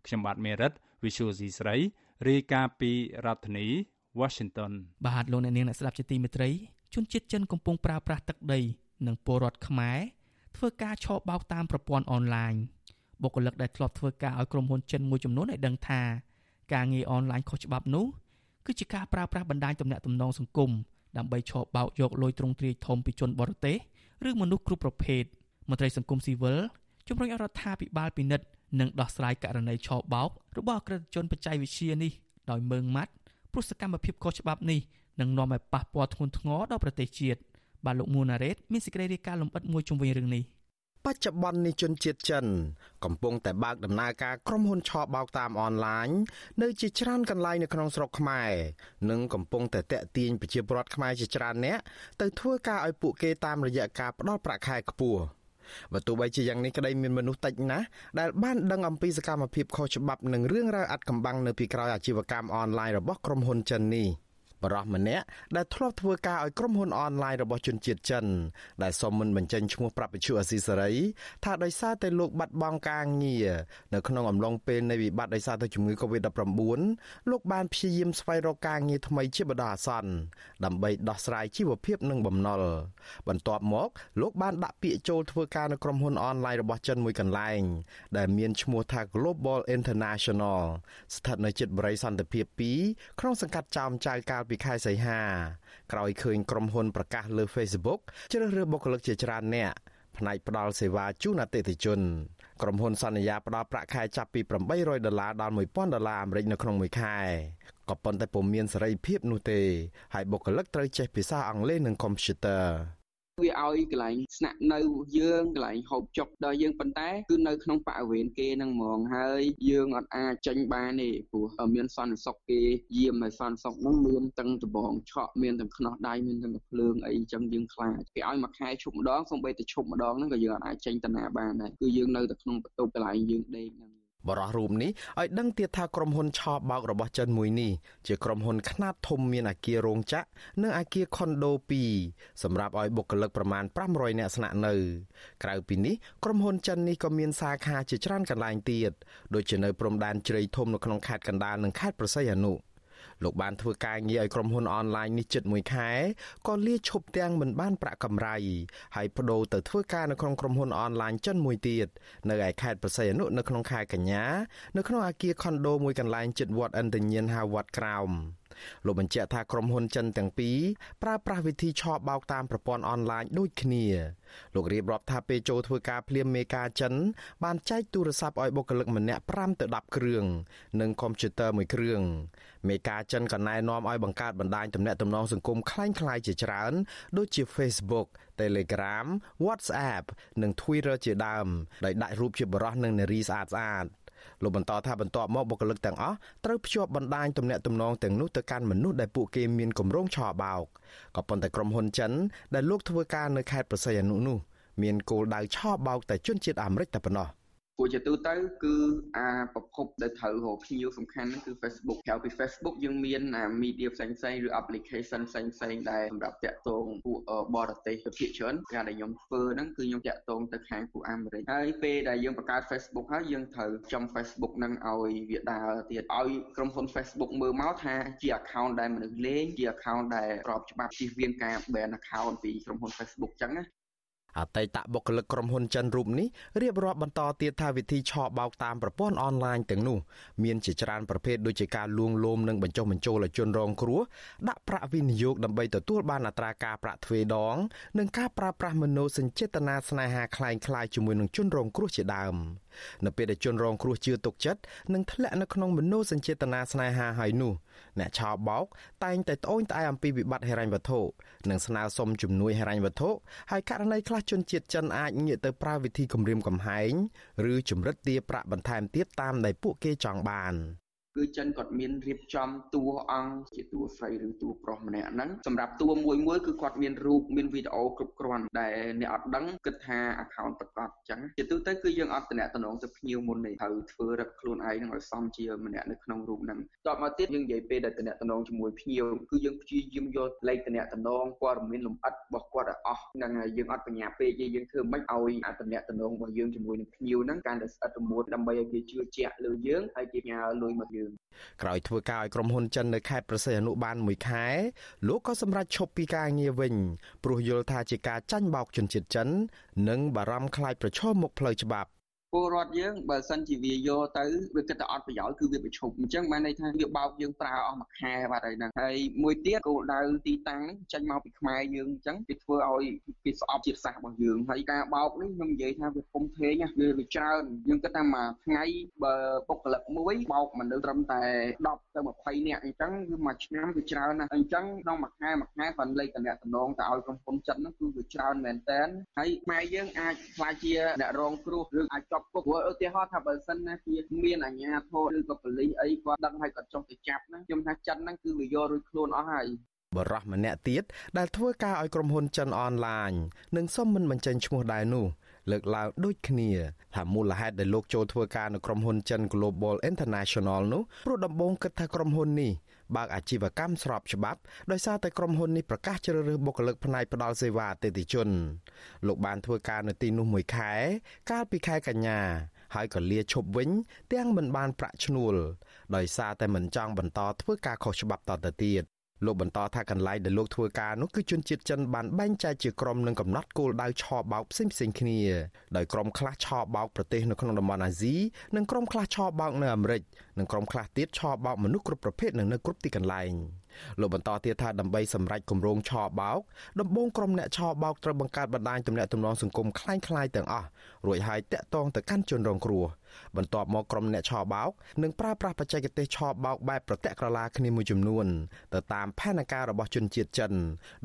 ខ្ញុំបាទមេរិត Visual C ស្រីរាយការណ៍ពីរដ្ឋធានី Washington បាទលោកអ្នកនាងអ្នកស្ដាប់ជាទីមេត្រី ជនជាតិចិនកំពុងប្រើប្រាស់ទឹកដី និងពលរដ្ឋខ្មែរធ្វើការឆបោកតាមប្រព័ន្ធអនឡាញបុគ្គលិកដែលធ្លាប់ធ្វើការឲ្យក្រុមហ៊ុនចិនមួយចំនួនឲ្យដឹងថាការងារអនឡាញខុសច្បាប់នោះគឺជាការប្រើប្រាស់បណ្ដាញទំនាក់ទំនងសង្គមដើម្បីឆបោកយកលុយទ្រង់ទ្រាយធំពីជនបរទេសឬមនុស្សគ្រប់ប្រភេទមន្ត្រីសង្គមស៊ីវិលជំរុញឲ្យរដ្ឋាភិបាលពិនិត្យនិងដោះស្រាយករណីឆបោករបស់អក្រិតជនបច្ចេកវិទ្យានេះដោយមើងម៉ាត់ព្រោះសកម្មភាពខុសច្បាប់នេះ នឹងនាំឲ្យប៉ះពាល់ធ្ងន់ធ្ងរដល់ប្រទេសជាតិបាទលោកមួណារ៉េតមានសេចក្តីរាយការណ៍លម្អិតមួយជុំវិញរឿងនេះបច្ចុប្បន្ននេះជនជាតិចិន កំពុងតែបើកដំណើរការក្រុមហ៊ុនឆបោកតាមអនឡាញនៅជាច្រើនកន្លែងនៅក្នុងស្រុកខ្មែរនិងកំពុងតែតាក់ទាញប្រជាពលរដ្ឋខ្មែរជាច្រើនអ្នកទៅធ្វើការឲ្យពួកគេតាមរយៈការផ្ដល់ប្រាក់ខែខ្ពស់បើទោះបីជាយ៉ាងនេះក្តីមានមនុស្សតិចណាស់ដែលបានដឹងអំពីសកម្មភាពខុសច្បាប់និងរឿងរ៉ាវអាត់កំបាំងនៅពីក្រោយអាជីវកម្មអនឡាញរបស់ក្រុមហ៊ុនចិននេះ បរិះម្នាក់ដែលធ្លាប់ធ្វើការឲ្យក្រុមហ៊ុនអនឡាញរបស់ជនជាតិចិនដែលសុំមិនបញ្ចេញឈ្មោះប្រាប់វិទ្យុអស៊ីសេរីថាដោយសារតែលោកបាត់បង់ការងារនៅក្នុងអំឡុងពេលនៃវិបត្តិដោយសារតែជំងឺ Covid-19 លោកបានព្យាយាមស្វែងរកការងារថ្មីជាបណ្ដោះអាសន្នដើម្បីដោះស្រាយជីវភាពនិងបំណុលបន្ទាប់មកលោកបានដាក់ពាក្យចូលធ្វើការនៅក្រុមហ៊ុនអនឡាញរបស់ចិនមួយកន្លែងដែលមានឈ្មោះថា Global International ស្ថិតនៅជិតបរិយាសន្តិភាព2ក្នុងសង្កាត់ចោមចៅកាលពីខែសីហាក្រោយឃើញក្រុមហ៊ុនប្រកាសលើ Facebook ជ្រើសរើសបុគ្គលិកជាច្រើនអ្នកផ្នែកផ្ដល់សេវាជូនអតិថិជនក្រុមហ៊ុនសន្យាផ្ដល់ប្រាក់ខែចាប់ពី800ដុល្លារដល់1000ដុល្លារអាមេរិកនៅក្នុងមួយខែក៏ប៉ុន្តែពុំមានសេរីភាពនោះទេហើយបុគ្គលិកត្រូវចេះភាសាអង់គ្លេសនិងកុំព្យូទ័រ វាឲ្យកន្លែងស្នាក់នៅយើងកន្លែងហូបចុកដល់យើងប៉ុន្តែគឺនៅក្នុងបរិវេណគេហ្នឹងហ្មងហើយយើងអត់អាចចេញបានទេព្រោះមានសន្តិសុខគេយាមឲ្យសន្តិសុខហ្នឹងមានទាំងដបងឆក់មានទាំងខ្នោះដៃមានទាំងភ្លើងអីអញ្ចឹងយើងខ្លាចគេឲ្យមួយខែឈប់ម្ដងសូម្បីតែឈប់ម្ដងហ្នឹងក៏យើងអត់អាចចេញតាណាបានដែរគឺយើងនៅតែក្នុងបន្ទប់កន្លែងយើងដេកហ្នឹង បរិះរូបនេះឲ្យដឹងទៀតថាក្រុមហ៊ុនឆោបោករបស់ចិនមួយនេះជាក្រុមហ៊ុនខ្នាតធំមានអាគាររោងចក្រនិងអាគារខុនដូ2សម្រាប់ឲ្យបុគ្គលិកប្រមាណ500នាក់ស្នាក់នៅ ក្រៅពីនេះក្រុមហ៊ុនចិននេះក៏មានសាខាជាច្រើនកន្លែងទៀតដូចជានៅព្រំដែនជ្រៃធំនៅក្នុងខេត្តកណ្ដាលនិងខេត្តប្រស័យអនុ លោកបានធ្វើការងារឲ្យក្រុមហ៊ុនអនឡាញនេះជិត1ខែក៏លាឈប់ទាំងមិនបានប្រាក់កម្រៃហើយបដូរទៅធ្វើការនៅក្នុងក្រុមហ៊ុនអនឡាញចិនមួយទៀតនៅឯខេត្តប្រស័យអនុនៅក្នុងខែកញ្ញានៅក្នុងអាគារខុនដូមួយកន្លែងជិតវត្តអិនតញៀនហៅវត្តក្រោម លោកបញ្ជាក់ថាក្រុមហ៊ុនចិនទាំងពីរប្រើប្រាស់វិធីឆបោកតាមប្រព័ន្ធអនឡាញដូចគ្នាលោករៀបរាប់ថាពេលចូលធ្វើការភ្លាមមេកាចិនបានចែកទូរស័ព្ទឲ្យបុគ្គលិកម្នាក់5ទៅ10គ្រឿងនិងកុំព្យូទ័រមួយគ្រឿងមេកាចិនក៏ណែនាំឲ្យបង្កើតបណ្ដាញទំនាក់ទំនងសង្គមคล้ายៗជាច្រើនដូចជា Facebook Telegram WhatsApp និង Twitter ជាដើមដោយដាក់រូបជាបរិះនិងនារីស្អាតស្អាត លោកបន្តថាបន្ទាប់មកបុគ្គលិកទាំងអស់ត្រូវភ្ជាប់បណ្ដាញទំនាក់ទំនងទាំងនោះទៅកាន់មនុស្សដែលពួកគេមានគម្រោងឆបោកក៏ប៉ុន្តែក្រុមហ៊ុនចិនដែលលោកធ្វើការនៅខេត្តប្រស័យអនុនោះមានគោលដៅឆបោកតែជនជាតិអាមេរិកតែប៉ុណ្ណោះ ព្រោះជាទូទៅគឺអាប្រភពដែលត្រូវរកភ្ញៀវសំខាន់ហ្នឹងគឺ Facebook ក្រៅពី Facebook យើងមានអា media ផ្សេងផ្សេងឬ application ផ្សេងផ្សេងដែលសម្រាប់តាក់ទងពួកបរទេសទៅភាគច្រើនការដែលខ្ញុំធ្វើហ្នឹងគឺខ្ញុំតាក់ទងទៅខាងពួកអាមេរិកហើយពេលដែលយើងបង្កើត Facebook ហើយយើងត្រូវចំ Facebook ហ្នឹងឲ្យវាដើរទៀតឲ្យក្រុមហ៊ុន Facebook មើលមកថាជា account ដែលមនុស្សលេងជា account ដែលក្របច្បាប់ជិះវៀនការ ban account ពីក្រុមហ៊ុន Facebook ចឹងណា អតីតបុគ្គលិកក្រុមហ៊ុនចិនរូបនេះរៀបរាប់បន្តទៀតថាវិធីឆបោកតាមប្រព័ន្ធអនឡាញទាំងនោះមានជាច្រើនប្រភេទដូចជាការលួងលោមនិងបញ្ចុះបញ្ចូលឲ្យជនរងគ្រោះដាក់ប្រាក់វិនិយោគដើម្បីទទួលបានអត្រាការប្រាក់ទ្វេដងនិងការប្រើប្រាស់មនោសញ្ចេតនាស្នេហាคล้ายៗជាមួយនឹងជនរងគ្រោះជាដើម នៅពេលដែលជនរងគ្រោះជឿទុកចិត្តនិងធ្លាក់នៅក្នុងមនោសញ្ចេតនាស្នេហាហើយនោះអ្នកឆោបោកតែងតែត្អូញត្អែអំពីវិបត្តិហិរញ្ញវត្ថុនិងស្នើសុំជំនួយហិរញ្ញវត្ថុហើយករណីខ្លះជនជាតិចិនអាចងាកទៅប្រើវិធីគំរាមកំហែង ឬជំរិតទារប្រាក់បន្ថែមទៀតតាមដែលពួកគេចង់បាន គឺចិនគាត់មានរៀបចំតួអង្គជាតួស្រីឬតួប្រុសម្នាក់ហ្នឹងសម្រាប់តួមួយមួយគឺគាត់មានរូបមានវីដេអូគ្រប់គ្រាន់ដែលអ្នកអត់ដឹងគិតថា account ប្រកបអញ្ចឹងជាទូទៅគឺយើងអត់តំណតំណងទៅភ្ញៀវមុនទេត្រូវធ្វើរឹកខ្លួនឯងនឹងឲ្យសមជាម្នាក់នៅក្នុងរូបហ្នឹងតបមកទៀតយើងនិយាយពេលដែលតំណតំណងជាមួយភ្ញៀវគឺយើងព្យាយាមយកលេខតំណតំណងព័ត៌មានលម្អិតរបស់គាត់ឲ្យអស់ហ្នឹងហើយយើងអត់បញ្ញាពេកទេយើងធ្វើមិនឲ្យអាតំណតំណងរបស់យើងជាមួយនឹងភ្ញៀវហ្នឹងកាន់តែស្អិតរមួតដើម្បីឲ្យគេជឿជាក់លើយើងហើយគេញ៉ាលុយមកយើងក្រោយធ្វើការឲ្យក្រុមហ៊ុនចិននៅខេត្តប្រសិទ្ធអនុបានមួយខែលោកក៏សម្រេចឈប់ពីការងារវិញព្រោះយល់ថាជាការចាញ់បោកជនជាតិចិន និងបារម្ភខ្លាចប្រឈមមុខផ្លូវច្បាប់ ពលរដ្ឋយើងបើសិនជាវាយកទៅវាគិតតែអត់ប្រយោជន៍គឺវាប្រឈប់អញ្ចឹងបានន័យថាវាបោកយើងប្រើអស់មួយខែបាត់ហើយហ្នឹងហើយមួយទៀតគោលដៅទីតាំងនេះចេញមកពីខ្មែរយើងអញ្ចឹងវាធ្វើឲ្យគេស្អប់ជាតិសាសន៍របស់យើងហើយការបោកនេះខ្ញុំនិយាយថាវាធំធេងវាវាច្រើនយើងគិតថាមួយថ្ងៃបើបុគ្គលិកមួយបោកមនុស្សត្រឹមតែ10ទៅ20នាក់អញ្ចឹងគឺមួយឆ្នាំវាច្រើនណាស់អញ្ចឹងក្នុងមួយខែមួយខែគាត់លេខតំណតំណងទៅឲ្យក្រុមហ៊ុនចិត្តហ្នឹងគឺវាច្រើនមែនតើហើយខ្មែរយើងអាចខ្លាចជាអ្នករងគ្រោះឬអាចជាប់គុកព្រោះឧទាហរណ៍ថាបើសិនណាជាមានអាជ្ញាធរឬក៏ប៉ូលីសអីគាត់ដឹងហើយគាត់ចុះទៅចាប់ហ្នឹងខ្ញុំថាចិនហ្នឹងគឺវាយករួចខ្លួនអស់ហើយបរោះម្នាក់ទៀតដែលធ្វើការឲ្យក្រុមហ៊ុនចិនអនឡាញនិងសុំមិនបញ្ចេញឈ្មោះដែរនោះលើកឡើងដូចគ្នាថាមូលហេតុដែលលោកចូលធ្វើការនៅក្រុមហ៊ុនចិន Global International នោះព្រោះដំបូងគិតថាក្រុមហ៊ុននេះ បើកអាជីវកម្មស្របច្បាប់ដោយសារតែក្រុមហ៊ុននេះប្រកាសជ្រើសរើសបុគ្គលិកផ្នែកផ្ដល់សេវាអតិថិជនលោកបានធ្វើការនៅទីនោះមួយខែ កាលពីខែកញ្ញាហើយក៏លាឈប់វិញ ទាំងមិនបានប្រាក់ឈ្នួលដោយសារតែមិនចង់បន្តធ្វើការខុសច្បាប់តទៅទៀត លោកបន្តថាកន្លែងដែលលោកធ្វើការនោះគឺជនជាតិចិនបានបែងចែកជាក្រុមនិងកំណត់គោលដៅឆបោកផ្សេងផ្សេងគ្នាដោយក្រុមខ្លះឆបោកប្រទេសនៅក្នុងតំបន់អាស៊ីនិងក្រុមខ្លះឆបោកនៅអាមេរិកនិងក្រុមខ្លះទៀតឆបោកមនុស្សគ្រប់ប្រភេទនៅនៅគ្រប់ទីកន្លែង លោកបន្តទៀតថាដើម្បីសម្រេចគម្រោងឆបោកដំបូងក្រុមអ្នកឆបោកត្រូវបង្កើតបណ្ដាញទំនាក់ទំនងសង្គមคล้ายៗទាំងអស់រួចហើយតាក់ទងទៅកាន់ជនរងគ្រោះបន្ទាប់មកក្រុមអ្នកឆបោកនឹងប្រើប្រាស់បច្ចេកទេសឆបោកបែបប្រតិក្រឡាគ្នាមួយចំនួនទៅតាមផែនការរបស់ជនជាតិចិន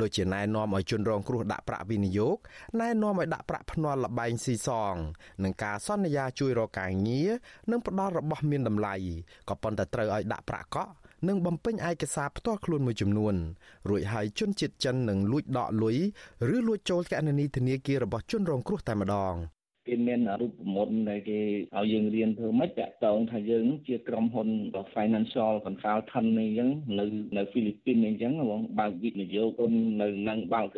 ដូចជាណែនាំឲ្យជនរងគ្រោះដាក់ប្រាក់វិនិយោគណែនាំឲ្យដាក់ប្រាក់ភ្នាល់លបែងស៊ីសងនិងការសន្យាជួយរកការងារនិងផ្ដល់របស់មានតម្លៃក៏ប៉ុន្តែត្រូវឲ្យដាក់ប្រាក់កក់ និងបំពេញឯកសារផ្ទាល់ខ្លួនមួយចំនួនរួចហើយជនជាតិចិននឹងលួចដកលុយឬលួចចូលគណនីធនាគាររបស់ជនរងគ្រោះតែម្ដង គេមានរូបមន្តដែលគេឲ្យយើងរៀនធ្វើម៉េចតាក់ទងថាយើងជាក្រុមហ៊ុន financial consultant នេះអញ្ចឹងនៅនៅហ្វីលីពីនអញ្ចឹងបងបើកវិនិយោគនៅនឹងបើក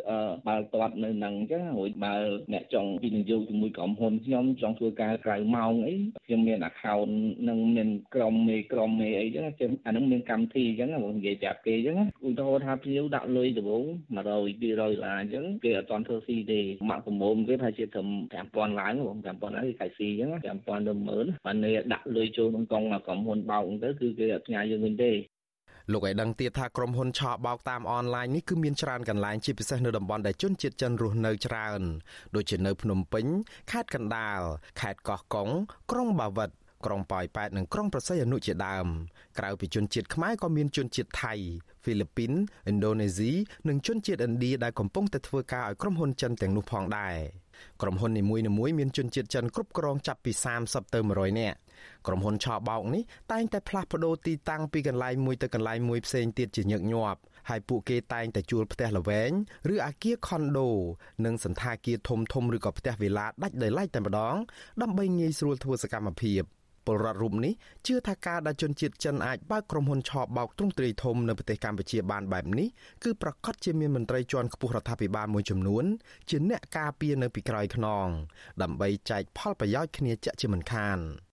បើកតាត់នៅនឹងអញ្ចឹងរួចបើអ្នកចង់វិនិយោគជាមួយក្រុមហ៊ុនខ្ញុំចង់ធ្វើការក្រៅម៉ោងអីខ្ញុំមាន account នឹងមានក្រុមមេក្រុមមេអីអញ្ចឹងអានឹងមានកម្មវិធីអញ្ចឹងបងនិយាយប្រាប់គេអញ្ចឹងឧទាហរណ៍ថាភ្ញៀវដាក់លុយដំបូង100 200ដុល្លារអញ្ចឹងគេអត់ទាន់ធ្វើស៊ីទេមកប្រមូលគេថាជាត្រឹម5000ឡើងបង5000ហើយកាយស៊ីអញ្ចឹង5000ទៅ10000បាននេះដាក់លុយចូលក្នុងកងក្រុមហ៊ុនបោកហ្នឹងទៅគឺគេអត់ផ្ញើយើងវិញទេលោកឲ្យដឹងទៀតថាក្រុមហ៊ុនឆោបោកតាមអនឡាញនេះគឺមានច្រើនកន្លែងជាពិសេសនៅតំបន់ដែលជនជាតិចិនរស់នៅច្រើនដូចជានៅភ្នំពេញខេត្តកណ្ដាលខេត្តកោះកុងក្រុងបាវិតក្រុងប៉ោយប៉ែតនិងក្រុងប្រស័យអនុជាដើមក្រៅពីជនជាតិខ្មែរក៏មានជនជាតិថៃហ្វីលីពីនឥណ្ឌូនេស៊ីនិងជនជាតិឥណ្ឌាដែលកំពុងតែធ្វើការឲ្យក្រុមហ៊ុនចិនទាំងនោះផងដែរ ក្រុមហ៊ុននីមួយៗមានជនជាតិចិនគ្រប់គ្រងចាប់ពី30ទៅ100នាក់ក្រុមហ៊ុនឆោបោកនេះតែងតែផ្លាស់ប្ដូរទីតាំងពីកន្លែងមួយទៅកន្លែងមួយផ្សេងទៀតជាញឹកញាប់ហើយពួកគេតែងតែជួលផ្ទះល្វែងឬអាគារខុនដូនិងសន្តាគារធំធំឬក៏ផ្ទះវិឡាដាច់ដោយឡែកតែម្ដងដើម្បីងាយស្រួលធ្វើសកម្មភាព ពលរដ្ឋរូបនេះជឿថាការដែលជនជាតិចិនអាចបើកក្រុមហ៊ុនឆបបោកទ្រង់ទ្រាយធំនៅប្រទេសកម្ពុជាបានបែបនេះគឺប្រកាសជាមានមន្ត្រីជាន់ខ្ពស់រដ្ឋាភិបាលមួយចំនួនជាអ្នកការពារនៅពីក្រោយខ្នងដើម្បីចែកផលប្រយោជន៍គ្នាជាក់ជាមិនខាន។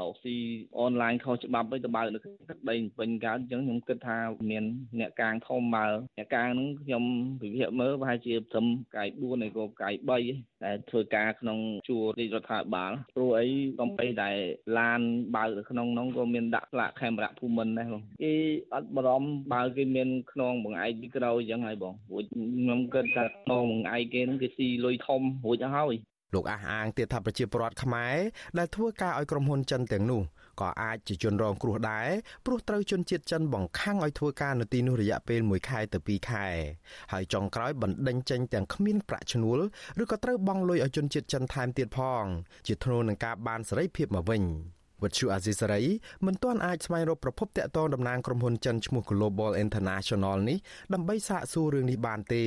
រកស៊ីអនឡាញខុសច្បាប់ទៅទៅបើកនៅទឹកដីពេញកើតអញ្ចឹងខ្ញុំគិតថាមានអ្នកកាងធំបើអ្នកកាងហ្នឹងខ្ញុំពិភាក្សាមើលប្រហែលជាត្រឹមកាយ4ហើយក៏កាយ3តែធ្វើការក្នុងជួររាជរដ្ឋាភិបាលព្រោះអីកំបីដែលឡានបើកនៅក្នុងនោះក៏មានដាក់ផ្លាកខេមរៈភូមិន្ទដែរបងគេអត់បារម្ភបើគេមានខ្នងបង្អែកពីក្រោយអញ្ចឹងហើយបងព្រោះខ្ញុំគិតថាខ្នងបង្អែកគេហ្នឹងគេស៊ីលុយធំរួចហើយ លោកអះអាងទៀតថាប្រជាពលរដ្ឋខ្មែរដែលធ្វើការឲ្យក្រុមហ៊ុនចិនទាំងនោះក៏អាចជាជនរងគ្រោះដែរព្រោះត្រូវជនជាតិចិនបង្ខំឲ្យធ្វើការនៅទីនោះរយៈពេល1ខែទៅ2ខែហើយចុងក្រោយបណ្ដេញចេញទាំងគ្មានប្រាក់ឈ្នួលឬក៏ត្រូវបង់លុយឲ្យជនជាតិចិនថែមទៀតផង ជាធ្នូនឹងការបានសេរីភាពមកវិញ។ វិទ្យុអាស៊ីសេរីមិនទាន់អាចស្វែងរកប្រភពតាក់ទងតំណាងក្រុមហ៊ុនចិនឈ្មោះ Global International នេះដើម្បីសាកសួររឿងនេះបានទេ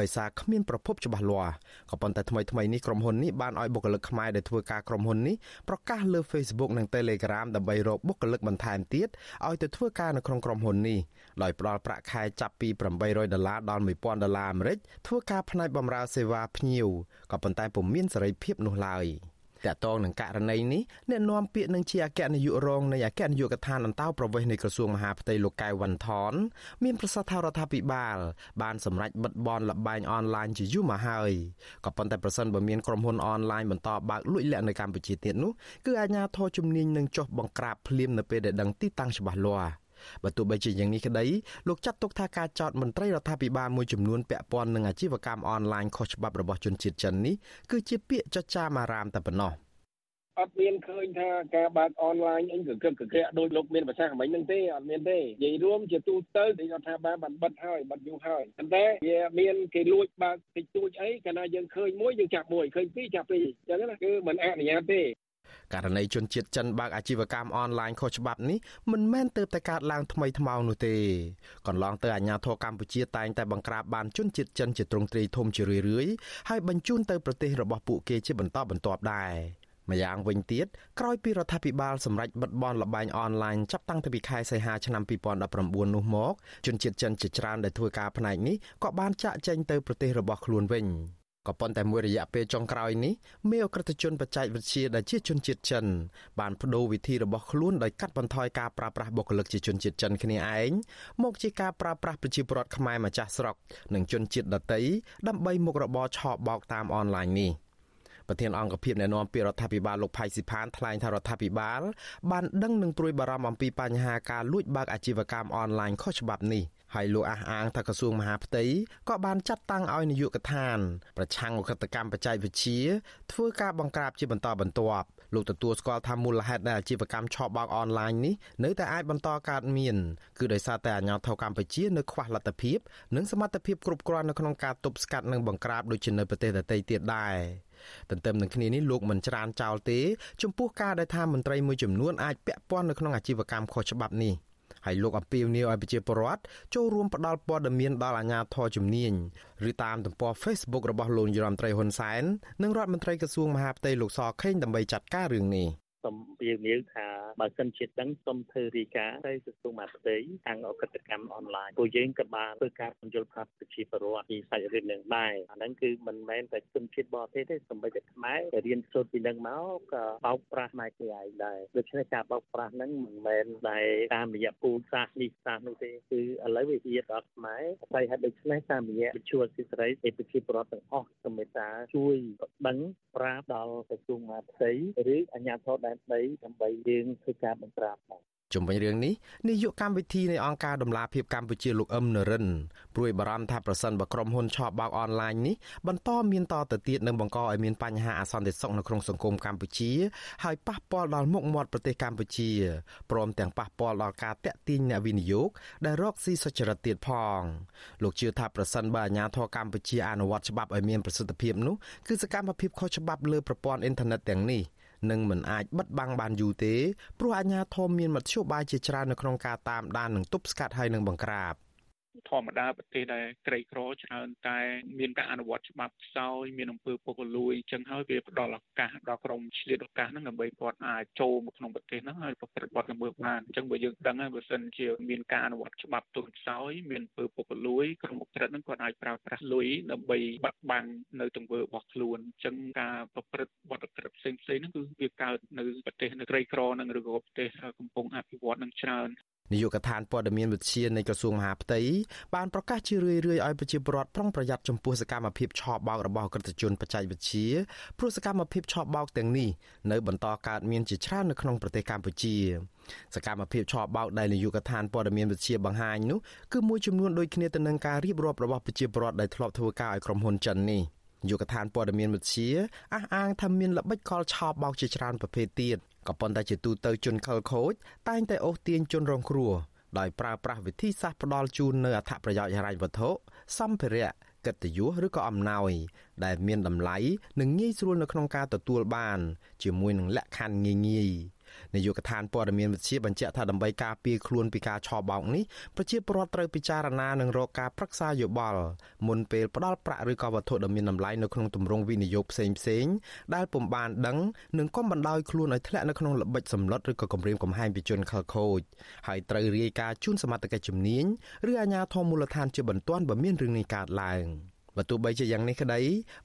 ដោយសារគ្មានប្រភពច្បាស់លាស់ក៏ប៉ុន្តែថ្មីថ្មីនេះក្រុមហ៊ុននេះបានឲ្យបុគ្គលិកខ្មែរដែលធ្វើការក្រុមហ៊ុននេះប្រកាសលើ Facebook និង Telegram ដើម្បីរកបុគ្គលិកបន្ថែមទៀតឲ្យទៅធ្វើការនៅក្នុងក្រុមហ៊ុននេះដោយផ្ដល់ប្រាក់ខែចាប់ពី800ដុល្លារដល់1000ដុល្លារអាមេរិកធ្វើការផ្នែកបម្រើសេវាភ្ញៀវក៏ប៉ុន្តែពុំមានសេរីភាពនោះឡើយ។ តកតងនឹងករណីនេះអ្នកនាំពាក្យនឹងជាអគ្គនាយករងនៃអគ្គនាយកដ្ឋានអន្តោប្រវេសន៍នៃក្រសួងមហាផ្ទៃលោកកៅវ៉ាន់ថនមានប្រសាសន៍ថារដ្ឋាភិបាលបានសម្រេចបិទបនលបែងអនឡាញជាយូរមកហើយក៏ប៉ុន្តែប្រសិនបើមានក្រុមហ៊ុនអនឡាញបន្តបើកលួចលាក់នៅកម្ពុជាទៀតនោះគឺអាជ្ញាធរជំនាញនឹងចុះបង្ក្រាបភ្លាមនៅពេលដែលដឹងទីតាំងច្បាស់លាស់ បើទោះបីជាយ៉ាងនេះក្តីលោកចាត់ទុកថាការចោទមន្ត្រីរដ្ឋាភិបាលមួយចំនួនពាក់ព័ន្ធនឹងអាជីវកម្មអនឡាញខុសច្បាប់របស់ជនជាតិចិននេះគឺជាពាក្យចចាមអារាមតែប៉ុណ្ណោះ។អត់មានឃើញថាការបើកអនឡាញអីក៏កឹកកក្រាក់ដោយលោកមានប្រសាសន៍មិញហ្នឹងទេអត់មានទេនិយាយរួមជាទូទៅទីរដ្ឋាភិបាលបានបិទហើយបិទយូរហើយប៉ុន្តែវាមានគេលួចបើកតិចតួចអីកាលណាយើងឃើញមួយយើងចាប់មួយឃើញពីរចាប់ពីរអញ្ចឹងណាគឺមិនអនុញ្ញាតទេ ករណីជនជាតិចិនបើកអាជីវកម្មអនឡាញខុសច្បាប់នេះមិនមែនទើបតែកើតឡើងថ្មីថ្មោងនោះទេកន្លងទៅអាជ្ញាធរកម្ពុជាតែងតែបង្ក្រាបបានជនជាតិចិនជាទ្រង់ទ្រាយធំជារឿយៗហើយបញ្ជូនទៅប្រទេសរបស់ពួកគេជាបន្តបន្ទាប់ដែរម្យ៉ាងវិញទៀតក្រោយពីរដ្ឋាភិបាលសម្រេចបិទបនលបែងអនឡាញចាប់តាំងពីខែសីហាឆ្នាំ2019នោះមកជនជាតិចិនជាច្រើនដែលធ្វើការផ្នែកនេះក៏បានចាក់ចែងទៅប្រទេសរបស់ខ្លួនវិញ ក៏ប៉ុន្តែមួយរយៈពេលចុងក្រោយនេះមេអក្រិតជនបច្ចេកវិទ្យាដែលជាជនជាតិចិនបានបដូរវិធីរបស់ខ្លួនដោយកាត់បន្ថយការប្រើប្រាស់បុគ្គលិកជាជនជាតិចិនគ្នាឯងមកជាការប្រើប្រាស់ប្រជាពលរដ្ឋខ្មែរម្ចាស់ស្រុកនិងជនជាតិដទៃដើម្បីមុខរបរឆបោកតាមអនឡាញនេះ។ប្រធានអង្គភិបអ្នកណែនាំពាក្យរដ្ឋាភិបាលលោកផៃស៊ីផានថ្លែងថារដ្ឋាភិបាលបានដឹងនិងព្រួយបារម្ភអំពីបញ្ហាការលួចបើកអាជីវកម្មអនឡាញខុសច្បាប់នេះ ហើយលោកអះអាងថាក្រសួងមហាផ្ទៃក៏បានចាត់តាំងឲ្យនាយកដ្ឋាន ប្រឆាំងអក្រិតកម្មបច្ចេកវិទ្យាធ្វើការបង្ក្រាបជាបន្តបន្ទាប់លោកទទួលស្គាល់ថាមូលហេតុនៃអាជីវកម្មឆបោកអនឡាញនេះនៅតែអាចបន្តកើតមានគឺដោយសារតែអាជ្ញាធរកម្ពុជានៅខ្វះលទ្ធភាពនិងសមត្ថភាពគ្រប់គ្រាន់នៅក្នុងការទប់ស្កាត់និងបង្ក្រាបដូចជានៅប្រទេសដទៃទៀតដែរទន្ទឹមនឹងគ្នានេះលោកមិនច្រានចោលទេ ចំពោះការដែលថាមន្ត្រីមួយចំនួនអាចពាក់ព័ន្ធនៅក្នុងអាជីវកម្មខុសច្បាប់នេះ ហើយលោកអំពីវនីវឲ្យប្រជាពលរដ្ឋចូលរួមផ្ដល់ព័ត៌មានដល់អាជ្ញាធរជំនាញឬតាមទំព័រ Facebook របស់លោកយមត្រីហ៊ុនសែននិងរដ្ឋមន្ត្រីក្រសួងមហាផ្ទៃលោកសខេងដើម្បីចាត់ការរឿងនេះ សូមពៀវនាវថាបើសិនជាដឹងសូមធ្វើរីកាទៅក្រសួងមហាផ្ទៃខាងអក្រិតកម្មអនឡាញពួកយើងក៏បានធ្វើការបញ្យល់ប្រាប់ប្រជាពលរដ្ឋពីសាច់រឿងនឹងដែរអាហ្នឹងគឺមិនមែនតែជនជាតិបរទេសទេសូម្បីតែខ្មែរដែលរៀនសូត្រពីនឹងមកក៏បោកប្រាស់ផ្នែកនេះឯងដែរដូច្នេះការបោកប្រាស់ហ្នឹងមិនមែនតែតាមរយៈពូលសាសនេះសាសនោះទេគឺឥឡូវវាជាដល់ខ្មែរហើយហេតុដូច្នេះតាមរយៈវិទ្យុអសិរ័យឯប្រជាពលរដ្ឋទាំងអស់សូមមេត្តាជួយដឹងប្រាប់ដល់ក្រសួងមហាផ្ទៃឬអាជ្ញាធរដែនដីដើម្បីយើងធ្វើការបង្ក្រាបដែរជុំវិញរឿងនេះនាយកកម្មវិធីនៃអង្គការដំឡាភិបកម្ពុជាលោកអឹមនរិនព្រួយបារម្ភថាប្រសិនបើក្រុមហ៊ុនឆបបោកអនឡាញនេះបន្តមានតទៅទៀតនឹងបង្កឲ្យមានបញ្ហាអសន្តិសុខនៅក្នុងសង្គមកម្ពុជាហើយប៉ះពាល់ដល់មុខមាត់ប្រទេសកម្ពុជាព្រមទាំងប៉ះពាល់ដល់ការតាក់ទាញអ្នកវិនិយោគដែលរកស៊ីសុចរិតទៀតផងលោកជឿថាប្រសិនបើអាជ្ញាធរកម្ពុជាអនុវត្តច្បាប់ឲ្យមានប្រសិទ្ធភាពនោះគឺសកម្មភាពខុសច្បាប់លើប្រព័ន្ធអ៊ីនធឺណិតទាំងនេះ នឹងមិនអាចបិទបាំងបានយូរទេព្រោះអាជ្ញាធរមានមធ្យោបាយជាច្រើននៅក្នុងការតាមដាននិងទប់ស្កាត់ហើយនឹងបង្ក្រាប ធម្មតាប្រទេសដែលក្រីក្រច្រើនតែមានការអនុវត្តច្បាប់ខ្សោយមានអំពើពុករលួយអញ្ចឹងហើយវាផ្ដល់ឱកាសដល់ក្រុមឆ្លៀតឱកាសហ្នឹងដើម្បីគាត់អាចចូលមកក្នុងប្រទេសហ្នឹងហើយប្រព្រឹត្តបទល្មើសបានអញ្ចឹងបើយើងដឹងហើយបើសិនជាមានការអនុវត្តច្បាប់ទូនខ្សោយមានអំពើពុករលួយក្រុមអក្រិតហ្នឹងគាត់អាចប្រើប្រាស់លុយដើម្បីបាត់បង់នៅទង្វើរបស់ខ្លួនអញ្ចឹងការប្រព្រឹត្តបទអក្រិតផ្សេងៗហ្នឹងគឺវាកើតនៅប្រទេសនៅក្រីក្រហ្នឹងឬក៏ប្រទេសកំពុងអភិវឌ្ឍនឹងច្រើន នាយកដ្ឋានព័ត៌មានវិទ្យានៃក្រសួងមហាផ្ទៃបានប្រកាសជារឿយៗឲ្យប្រជាពលរដ្ឋប្រុងប្រយ័ត្នចំពោះសកម្មភាពឆបោករបស់ក្រតជនបច្ចេកវិទ្យាព្រោះសកម្មភាពឆបោកទាំងនេះនៅបន្តកើតមានជាច្រើននៅក្នុងប្រទេសកម្ពុជាសកម្មភាពឆបោកដែលនាយកដ្ឋានព័ត៌មានវិទ្យាបង្ហាញនោះគឺមួយចំនួនដូចគ្នាទៅនឹងការរៀបរាប់របស់ប្រជាពលរដ្ឋដែលធ្លាប់ធ្វើការឲ្យក្រុមហ៊ុនចិននេះយុគឋានព័ត៌មានវិទ្យាអះអាងថាមានល្បិចកលឆោបបោកជាច្រើនប្រភេទទៀត ក៏ប៉ុន្តែជាទូទៅជនខិលខូចតែងតែអូសទាញជនរងគ្រោះដោយប្រើប្រាស់វិធីសាស្ត្រផ្ដាល់ជូននៅអត្ថប្រយោជន៍ហិរញ្ញវត្ថុសម្ភារៈកិត្តិយសឬក៏អំណោយ ដែលមានតម្លៃនិងងាយស្រួលនៅក្នុងការទទួលបាន ជាមួយនឹងលក្ខខណ្ឌងាយងាយ នាយកដ្ឋានព័ត៌មានវិទ្យាបញ្ជាក់ថាដើម្បីការពារខ្លួនពីការឆបោកនេះប្រជាពលរដ្ឋត្រូវពិចារណានិងរកការប្រឹក្សាយោបល់មុនពេលផ្ដល់ប្រាក់ឬក៏វត្ថុដ៏មានតម្លៃនៅក្នុងទម្រង់វិនិយោគផ្សេងផ្សេងដែលពុំបានដឹងនិងកុំបណ្ដោយខ្លួនឲ្យធ្លាក់នៅក្នុងល្បិចសម្លុតឬក៏គំរាមកំហែងពីជនខិលខូចហើយត្រូវរាយការណ៍ជូនសមត្ថកិច្ចជំនាញឬអាជ្ញាធរមូលដ្ឋានជាបន្ទាន់បើមានរឿងនេះកើតឡើង។ បើទោះបីជាយ៉ាងនេះក្តី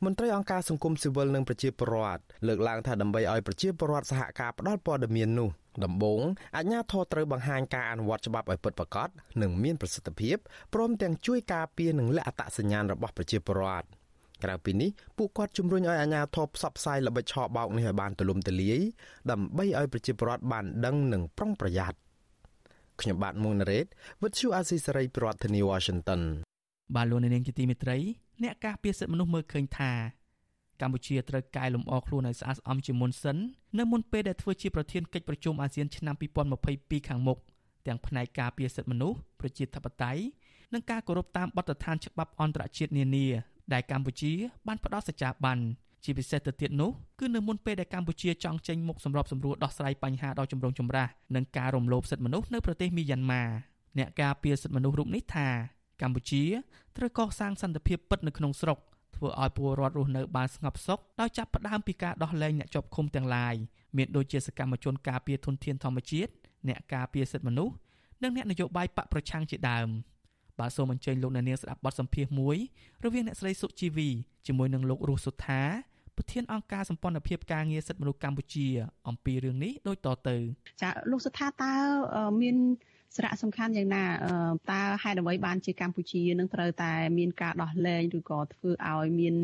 មន្ត្រីអង្គការសង្គមស៊ីវិលនិងប្រជាពលរដ្ឋលើកឡើងថាដើម្បីឲ្យប្រជាពលរដ្ឋសហការផ្ដល់ព័ត៌មាននោះដំបូងអាជ្ញាធរត្រូវបង្ហាញការអនុវត្តច្បាប់ឲ្យពិតប្រាកដនិងមានប្រសិទ្ធភាពព្រមទាំងជួយការពារនិងលាក់អត្តសញ្ញាណរបស់ប្រជាពលរដ្ឋក្រៅពីនេះពួកគាត់ជំរុញឲ្យអាជ្ញាធរផ្សព្វផ្សាយល្បិចឆបោកនេះឲ្យបានទូលំទូលាយដើម្បីឲ្យប្រជាពលរដ្ឋបានដឹងនិងប្រុងប្រយ័ត្នខ្ញុំបាទមុងណារ៉េត With you Azisaray ប្រធានាធិបតី Washington បាទលោកនាងជាទីមេត្រី អ្នកការពារសិទ្ធិមនុស្សមើលឃើញថាកម្ពុជាត្រូវកែលម្អខ្លួនឲ្យស្អាតស្អំជាមុនសិននៅមុនពេលដែលធ្វើជាប្រធានកិច្ចប្រជុំអាស៊ានឆ្នាំ2022ខាងមុខទាំងផ្នែកការពារសិទ្ធិមនុស្សប្រជាធិបតេយ្យនិងការគោរពតាមបទដ្ឋានច្បាប់អន្តរជាតិនានាដែលកម្ពុជាបានផ្ដល់សច្ចាប័នជាពិសេសទៅទៀតនោះគឺនៅមុនពេលដែលកម្ពុជាចង់ចេញមុខសម្របសម្រួលដោះស្រាយបញ្ហាដ៏ចម្រូងចម្រាសនិងការរំលោភសិទ្ធិមនុស្សនៅប្រទេសមីយ៉ាន់ម៉ាអ្នកការពារសិទ្ធិមនុស្សរូបនេះថា កម្ពុជាត្រូវកសាងសន្តិភាពពិតនៅក្នុងស្រុកធ្វើឲ្យពលរដ្ឋរស់នៅបានស្ងប់សុខដោយចាប់ផ្ដើមពីការដោះលែងអ្នកជាប់ឃុំទាំងឡាយមានដូចជាសកម្មជនការពារធនធានធម្មជាតិអ្នកការពារសិទ្ធិមនុស្សនិងអ្នកនយោបាយបកប្រឆាំងជាដើមបាទសូមអញ្ជើញលោកអ្នកនាងស្ដាប់បទសម្ភាសន៍មួយរវាងអ្នកស្រីសុជីវីជាមួយនឹងលោករស់សុថាប្រធានអង្គការសម្ព័ន្ធភាពការងារសិទ្ធិមនុស្សកម្ពុជា អំពីរឿងនេះដូចតទៅចាលោកសុថាតើមាន សារៈសំខាន់យ៉ាងណាតើហេតុអ្វីបានជាកម្ពុជានឹងត្រូវតែមានការដោះលែងឬក៏ធ្វើឲ្យមាន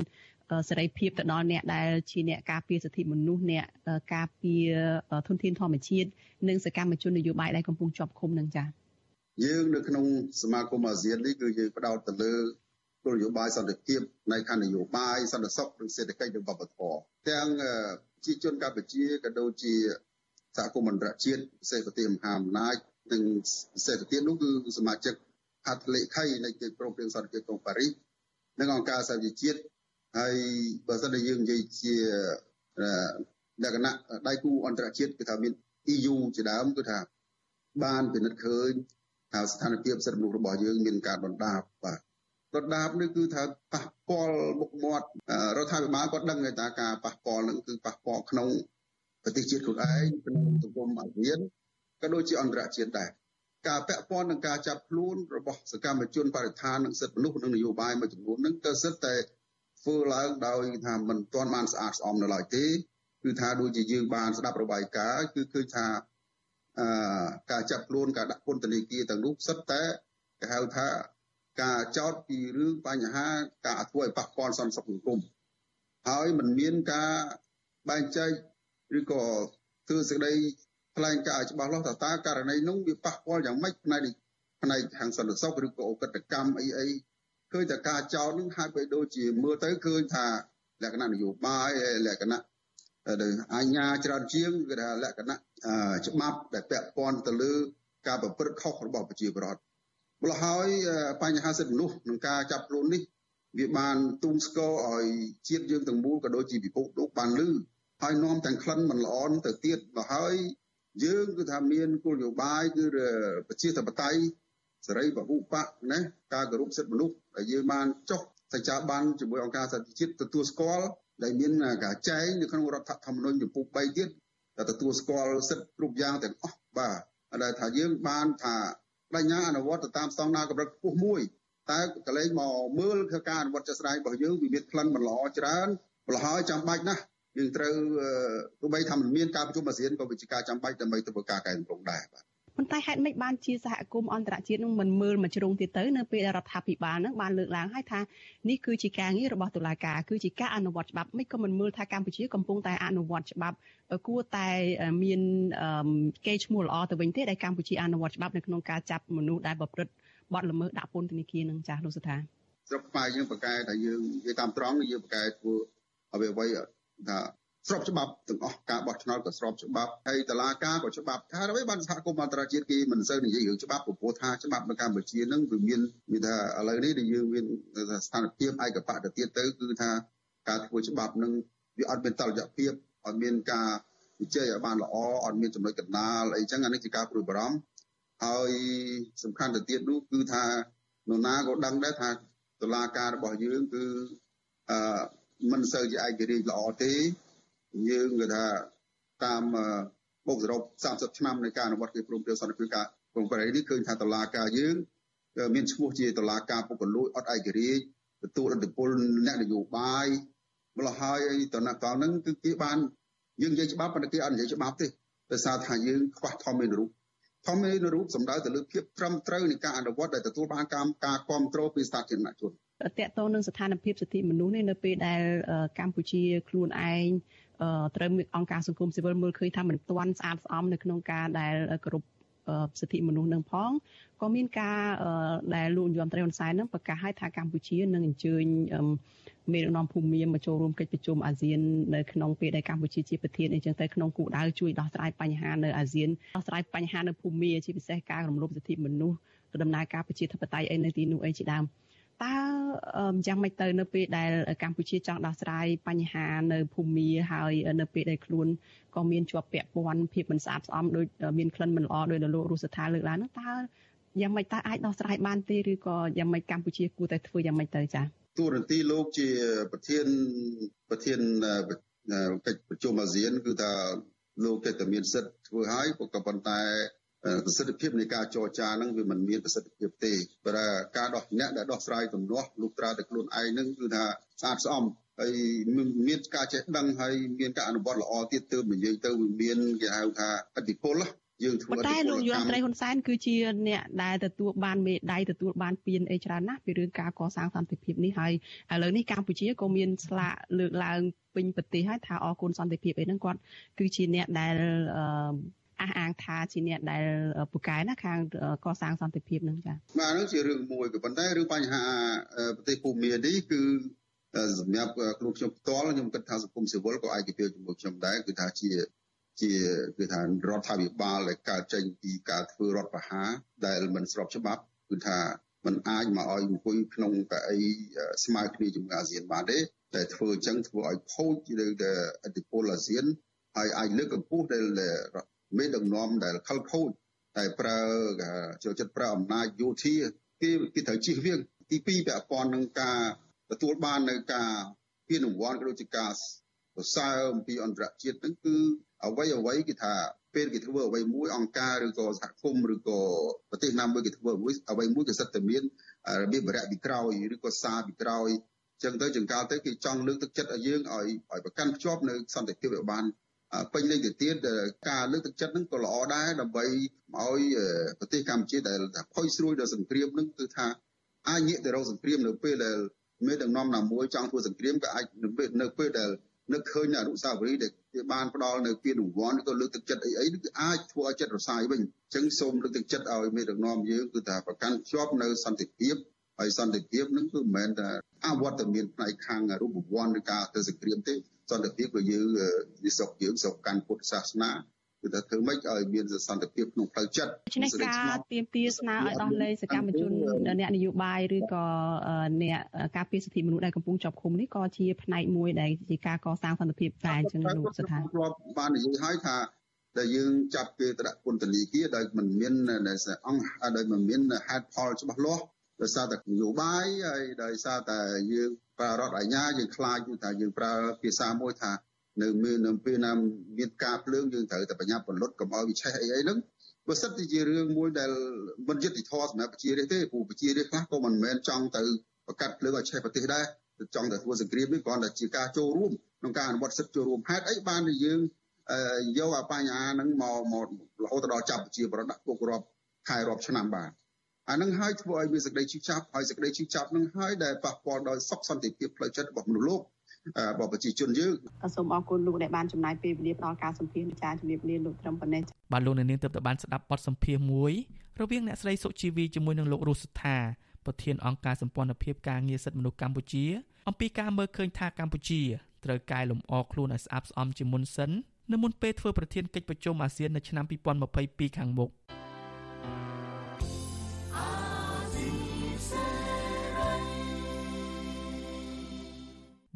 សេរីភាពទៅដល់អ្នកដែលជាអ្នកការពារសិទ្ធិមនុស្សអ្នកការពារធនធានធម្មជាតិនិងសកម្មជននយោបាយដែលកំពុងជាប់ឃុំនឹងចា៎យើងនៅក្នុងសមាគមអាស៊ាននេះគឺយើងផ្ដោតទៅលើគោលនយោបាយសន្តិភាពនៃខណ្ឌនយោបាយសន្តិសុខនិងសេដ្ឋកិច្ចនិងវប្បធម៌ទាំងជាជនកម្ពុជាក៏ដូចជាសហគមន៍អន្តរជាតិសេដ្ឋកិច្ចមហាអំណាច និងសេដ្ឋកិច្ចនោះគឺសមាជិកហត្ថលេខីនៃកិច្ចព្រមព្រៀងសន្តិភាពក្រុងប៉ារីសនិងអង្គការសហជីវជាតិហើយបើសិនជាយើងនិយាយជាលក្ខណៈដៃគូអន្តរជាតិគឺថាមាន EU ជាដើមគឺថាបានពិនិត្យឃើញថាស្ថានភាពសិទ្ធិមនុស្សរបស់យើងមានការដុនដាបបាទដុនដាបនេះគឺថាប៉ះពាល់មុខមាត់រដ្ឋាភិបាលគាត់ដឹងថាការប៉ះពាល់នឹងគឺប៉ះពាល់ក្នុងប្រទេសជាតិខ្លួនឯងក្នុងសង្គមអាស៊ាន ក៏ដូចជាអន្តរជាតិដែរការពាក់ព័ន្ធនឹងការចាប់ខ្លួនរបស់សកម្មជនបរិស្ថាននិងសិទ្ធិមនុស្សនិងនយោបាយមួយចំនួនហ្នឹងក៏សិតតែធ្វើឡើងដោយថាមិនទាន់បានស្អាតស្អំនៅឡើយទេគឺថាដូចជាយើងបានស្ដាប់របាយការណ៍គឺឃើញថាអឺការចាប់ខ្លួនការដាក់ពន្ធនាគារទាំងនោះសិតតែគេហៅថាការចោតពីរឿងបញ្ហាការធ្វើឲ្យប៉ះពាល់សន្តិសុខសង្គមហើយมันមានការបែងចែកឬក៏ធ្វើសេចក្តី ថ្លែងការណ៍ច្បាស់លាស់ថាតើករណីនោះវាប៉ះពាល់យ៉ាងម៉េចផ្នែកផ្នែកខាងសន្តិសុខឬក៏អកតកម្មអីអីឃើញតែការចោទនឹងហាក់បីដូចជាមើលទៅឃើញថាលក្ខណៈនយោបាយលក្ខណៈដែលអាញាច្រើនជាងគឺថាលក្ខណៈច្បាប់ដែលពាក់ព័ន្ធទៅលើការប្រព្រឹត្តខុសរបស់ប្រជាពលរដ្ឋម្ល៉េះហើយបញ្ហាសិទ្ធិមនុស្សក្នុងការចាប់ខ្លួននេះវាបានទូងស្គរឲ្យជាតិយើងទាំងមូលក៏ដូចជាពិភពលោកបានលឺហើយនាំទាំងក្លិនមិនល្អទៅទៀតមកហើយ យើងគឺថាមានគោលនយោបាយគឺប្រជាធិបតេយ្យសេរីពហុបកណាការគោរពសិទ្ធិមនុស្សដែលយើងបានចុះសច្ចាប័នជាមួយអង្គការសហជីវជាតិទទួលស្គាល់ដែលមានការចែងនៅក្នុងរដ្ឋធម្មនុញ្ញចំពោះ3ទៀតដែលទទួលស្គាល់សិទ្ធិគ្រប់យ៉ាងទាំងអស់បាទដែលថាយើងបានថាបញ្ញាអនុវត្តទៅតាមស្តង់ដារកម្រិតខ្ពស់មួយតែកលែងមកមើលគឺការអនុវត្តជាក់ស្ដែងរបស់យើងវាមានក្លិនមិនល្អច្រើនម្ល៉េះហើយចាំបាច់ណាស់ យើងត្រូវទោះបីថាមិនមានការប្រជុំអាស៊ានក៏វាជាការចាំបាច់ដើម្បីធ្វើការកែតម្រង់ដែរបាទប៉ុន្តែហេតុម៉េចបានជាសហគមន៍អន្តរជាតិនឹងមិនមើលមកជ្រុងទៀតទៅនៅពេលដែលរដ្ឋាភិបាលនឹងបានលើកឡើងហើយថានេះគឺជាការងាររបស់តុលាការគឺជាការអនុវត្តច្បាប់មិនក៏មិនមើលថាកម្ពុជាកំពុងតែអនុវត្តច្បាប់គួរតែមានកេរ្តិ៍ឈ្មោះល្អទៅវិញទេដែលកម្ពុជាអនុវត្តច្បាប់នៅក្នុងការចាប់មនុស្សដែលប្រព្រឹត្តបទល្មើសដាក់ពន្ធនាគារនឹងចាស់លោកសុថាស្រុកខ្មែរយើងប្រកែថាយើងនិយាយតាមត្រង់យើងប្រកែធ្វើអ្វីអ្វី ថាស្របច្បាប់ទាំងអស់ការបោះឆ្នោតក៏ស្របច្បាប់ហើយតឡាការក៏ច្បាប់ថាអ្វីបានសហគមន៍អន្តរជាតិគេមិនសូវនិយាយរឿងច្បាប់ព្រោះថាច្បាប់នៅកម្ពុជានឹងវាមានវាថាឥឡូវនេះដែលយើងមានស្ថានភាពឯកបៈទៅទៀតទៅគឺថាការធ្វើច្បាប់នឹងវាអត់មានតលយៈភាពអត់មានការវិជ័យឲ្យបានល្អអត់មានចំណុចកណ្ដាលអីចឹងអានេះជាការព្រួយបារម្ភហើយសំខាន់ទៅទៀតនោះគឺថានរណាក៏ដឹងដែរថាតឡាការរបស់យើងគឺអឺ មិនសូវជាឯករាជ្យល្អទេយើងគឺថាតាមបូកសរុប30ឆ្នាំនៃការអនុវត្តកិច្ចព្រមព្រៀងសន្តិភាពការព្រមព្រៀងនេះឃើញថាតឡាការយើងមានឈ្មោះជាតឡាការពុករលួយអត់ឯករាជ្យទទួលឥទ្ធិពលអ្នកនយោបាយម្ល៉េះហើយតនកលហ្នឹងគឺគេបានយើងនិយាយច្បាប់ប៉ុន្តែគេអត់និយាយច្បាប់ទេដោយសារថាយើងខ្វះធម្មមានរូបធម្មមានរូបសំដៅទៅលើភាពត្រឹមត្រូវនៃការអនុវត្តដែលទទួលបានការការគ្រប់គ្រងពីសាធារណជន តកតងនឹងស្ថានភាពសិទ្ធិមនុស្សនេះនៅពេលដែលកម្ពុជាខ្លួនឯងត្រូវអង្គការសង្គមស៊ីវិលមើលឃើញថាមិនទាន់ស្អាតស្អំនៅក្នុងការដែលគ្រប់សិទ្ធិមនុស្សនឹងផងក៏មានការដែលលោកយមត្រីហ៊ុនសែននឹងប្រកាសឲ្យថាកម្ពុជានឹងអញ្ជើញមេដឹកនាំភូមិមកចូលរួមកិច្ចប្រជុំអាស៊ាននៅក្នុងពេលដែលកម្ពុជាជាប្រធានអញ្ចឹងទៅក្នុងគោលដៅជួយដោះស្រាយបញ្ហានៅអាស៊ានដោះស្រាយបញ្ហានៅភូមិជាពិសេសការរំលោភសិទ្ធិមនុស្សដំណើរការប្រជាធិបតេយ្យអីនៅទីនោះអីជាដើម តើយ៉ាងម៉េចទៅនៅពេលដែលកម្ពុជាចង់ដោះស្រាយបញ្ហានៅភូមិហើយនៅពេលដែលខ្លួនក៏មានជាប់ពាក់ព័ន្ធភាពមិនស្អាតស្អំដោយមានក្លិនមិនល្អដោយលោករស់សថាលើកឡើងនោះតើយ៉ាងម៉េចតើអាចដោះស្រាយបានទេឬក៏យ៉ាងម៉េចកម្ពុជាគួរតែធ្វើយ៉ាងម៉េចទៅចា៎តួនាទីលោកជាប្រធានប្រធានកិច្ចប្រជុំអាស៊ានគឺថាលោកគេតែមានសិទ្ធិធ្វើឲ្យក៏ប៉ុន្តែ ប្រសិទ្ធភាពនៃការចរចាហ្នឹងវាមិនមានប្រសិទ្ធភាពទេព្រោះការដោះអ្នកដែលដោះស្រាយទំនាស់លោកត្រាតែខ្លួនឯងហ្នឹងគឺថាស្អាតស្អំហើយមានការចេះដឹងហើយមានការអនុវត្តល្អទៀតទើបនិយាយទៅវាមានគេហៅថាអធិពលយើងធ្វើអធិពលតែលោកយុរដ្ឋមន្ត្រីហ៊ុនសែនគឺជាអ្នកដែលទទួលបានមេដាយទទួលបានពានអីច្រើនណាស់ពីរឿងការកសាងសន្តិភាពនេះហើយឥឡូវនេះកម្ពុជាក៏មានស្លាកលើកឡើងពេញប្រទេសហើយថាអរគុណសន្តិភាពអីហ្នឹងគាត់គឺជាអ្នកដែល អះអាងថាជាអ្នកដែលពូកែណាខាងកសាងសន្តិភាពនឹងចា៎បាទនោះជារឿងមួយក៏ប៉ុន្តែរឿងបញ្ហាប្រទេសភូមានេះគឺសម្រាប់ខ្លួនខ្ញុំផ្ទាល់ខ្ញុំគិតថាសង្គមស៊ីវិលក៏ឯកភាពជាមួយខ្ញុំដែរគឺថាជាជាគឺថារដ្ឋាភិបាលដែលកើតចេញពីការធ្វើរដ្ឋប្រហារដែលមិនស្របច្បាប់គឺថាมันអាចមកឲ្យអង្គុយក្នុងកៅអីស្មើគ្នាជាមួយអាស៊ានបានទេតែធ្វើអញ្ចឹងធ្វើឲ្យខូចលើអធិពលអាស៊ានហើយអាចលើកកម្ពស់ដែល មេដឹកនាំដែលខលខូចតែប្រើចូលចិត្តប្រើអំណាចយោធាគេគេត្រូវជិះវៀងទី2ពាក់ព័ន្ធនឹងការទទួលបាននៅការពានរង្វាន់ក៏ដូចជាការសរសើរអំពីអន្តរជាតិហ្នឹងគឺអ្វីអ្វីគេថាពេលគេធ្វើអ្វីមួយអង្គការឬក៏សហគមន៍ឬក៏ប្រទេសណាមួយគេធ្វើអ្វីអ្វីមួយក៏សិតតែមានរបៀបបរិយពីក្រោយឬក៏សារពីក្រោយចឹងទៅចង្កាលទៅគេចង់លើកទឹកចិត្តឲ្យយើងឲ្យឲ្យប្រកាន់ភ្ជាប់នៅសន្តិភាពឲ្យបាន ពេញលេញទៅទៀតការលើកទឹកចិត្តហ្នឹងក៏ល្អដែរដើម្បីឲ្យប្រទេសកម្ពុជាដែលថាផុយស្រួយដល់សង្គ្រាមហ្នឹងគឺថាអាចងាកទៅរកសង្គ្រាមនៅពេលដែលមានដឹកនាំណាមួយចង់ធ្វើសង្គ្រាមក៏អាចនៅពេលដែលនឹកឃើញអនុស្សាវរីយ៍ដែលគេបានផ្ដល់នៅពានរង្វាន់ក៏លើកទឹកចិត្តអីអីគឺអាចធ្វើឲ្យចិត្តរសាយវិញអញ្ចឹងសូមលើកទឹកចិត្តឲ្យមេដឹកនាំយើងគឺថាប្រកាន់ជាប់នៅសន្តិភាពហើយសន្តិភាពនឹងគឺមិនមែនតែអវត្តមានផ្នែកខាងរូបវន្តឬការទៅសង្គ្រាមទេ សន្តិភាព của យើងវាស្រុកយើងស្រុកកាន់ពុទ្ធសាសនាគឺថាធ្វើម៉េចឲ្យមានសន្តិភាពក្នុងផ្លូវចិត្តដូច្នេះការទៀមទាស្នើឲ្យដោះលែងសកម្មជនអ្នកនយោបាយឬក៏អ្នកការពារសិទ្ធិមនុស្សដែលកំពុងជាប់ឃុំនេះក៏ជាផ្នែកមួយដែលជាការកសាងសន្តិភាពតែអញ្ចឹងលោកស្ថានធ្លាប់បាននិយាយឲ្យថាដែលយើងចាប់គេទៅដាក់ពន្ធនាគារដោយមិនមានអង្គដោយមិនមានហេតុផលច្បាស់លាស់ ដោយសារតែនយោបាយហើយដោយសារតែយើងប្រើរដ្ឋអាជ្ញាយើងខ្លាចថាយើងប្រើភាសាមួយថានៅមាននៅពេលណាមានការភ្លើងយើងត្រូវតែបញ្ញាពលុតកុំឲ្យវិឆេះអីអីហ្នឹងបើសិនជារឿងមួយដែលមិនយុត្តិធម៌សម្រាប់ប្រជារាស្ត្រទេព្រោះប្រជារាស្ត្រខ្លះក៏មិនមែនចង់ទៅប្រកាសភ្លើងឲ្យឆេះប្រទេសដែរចង់តែធ្វើសង្គ្រាមនេះគ្រាន់តែជាការចូលរួមក្នុងការអនុវត្តសិទ្ធិចូលរួមហេតុអីបានដែលយើងយកអាបញ្ហាហ្នឹងមកមករហូតដល់ចាប់ប្រជាប្រដ្ឋដាក់គុករាប់ខែរាប់ឆ្នាំបាទ អានឹងហើយធ្វើឲ្យមានសេចក្តីឈឺចាប់ហើយសេចក្តីឈឺចាប់នឹងហើយដែលប៉ះពាល់ដល់សុខសន្តិភាពផ្លូវចិត្តរបស់មនុស្សលោករបស់ប្រជាជនយើងសូមអរគុណលោកដែលបានចំណាយពេលវេលាផ្ដល់ការសម្ភាសន៍ចាជំរាបលាលោកត្រឹមប៉ុណ្ណេះបាទលោកនាងទើបតែបានស្ដាប់បទសម្ភាសន៍មួយរវាងអ្នកស្រីសុជីវីជាមួយនឹងលោករស់សុថាប្រធានអង្គការសម្ព័ន្ធភាពការងារសិទ្ធិមនុស្សកម្ពុជា អំពីការមើលឃើញថាកម្ពុជាត្រូវកែលម្អខ្លួនឲ្យស្អាតស្អំជាមុនសិននៅមុនពេលធ្វើប្រធានកិច្ចប្រជុំអាស៊ាននៅឆ្នាំ2022ខាងមុខ។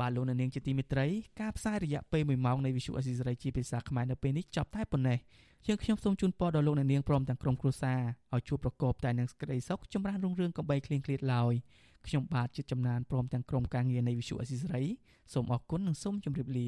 បាទលោកនាងជាទីមេត្រីការផ្សាយរយៈពេល1ម៉ោងនៃវិទ្យុអេស៊ីសរ៉ៃជាភាសាខ្មែរនៅពេលនេះចប់តែប៉ុណ្ណេះយើងខ្ញុំសូមជូនពរដល់លោកនាងព្រមទាំងក្រុមគ្រួសារឲ្យជួបប្រកបតែនឹងសេចក្តីសុខចម្រើនរុងរឿងកំបីគ្លៀងគ្លាតឡើយខ្ញុំបាទជាចំណានព្រមទាំងក្រុមការងារនៃវិទ្យុអេស៊ីសរ៉ៃសូមអរគុណនិងសូមជម្រាបលា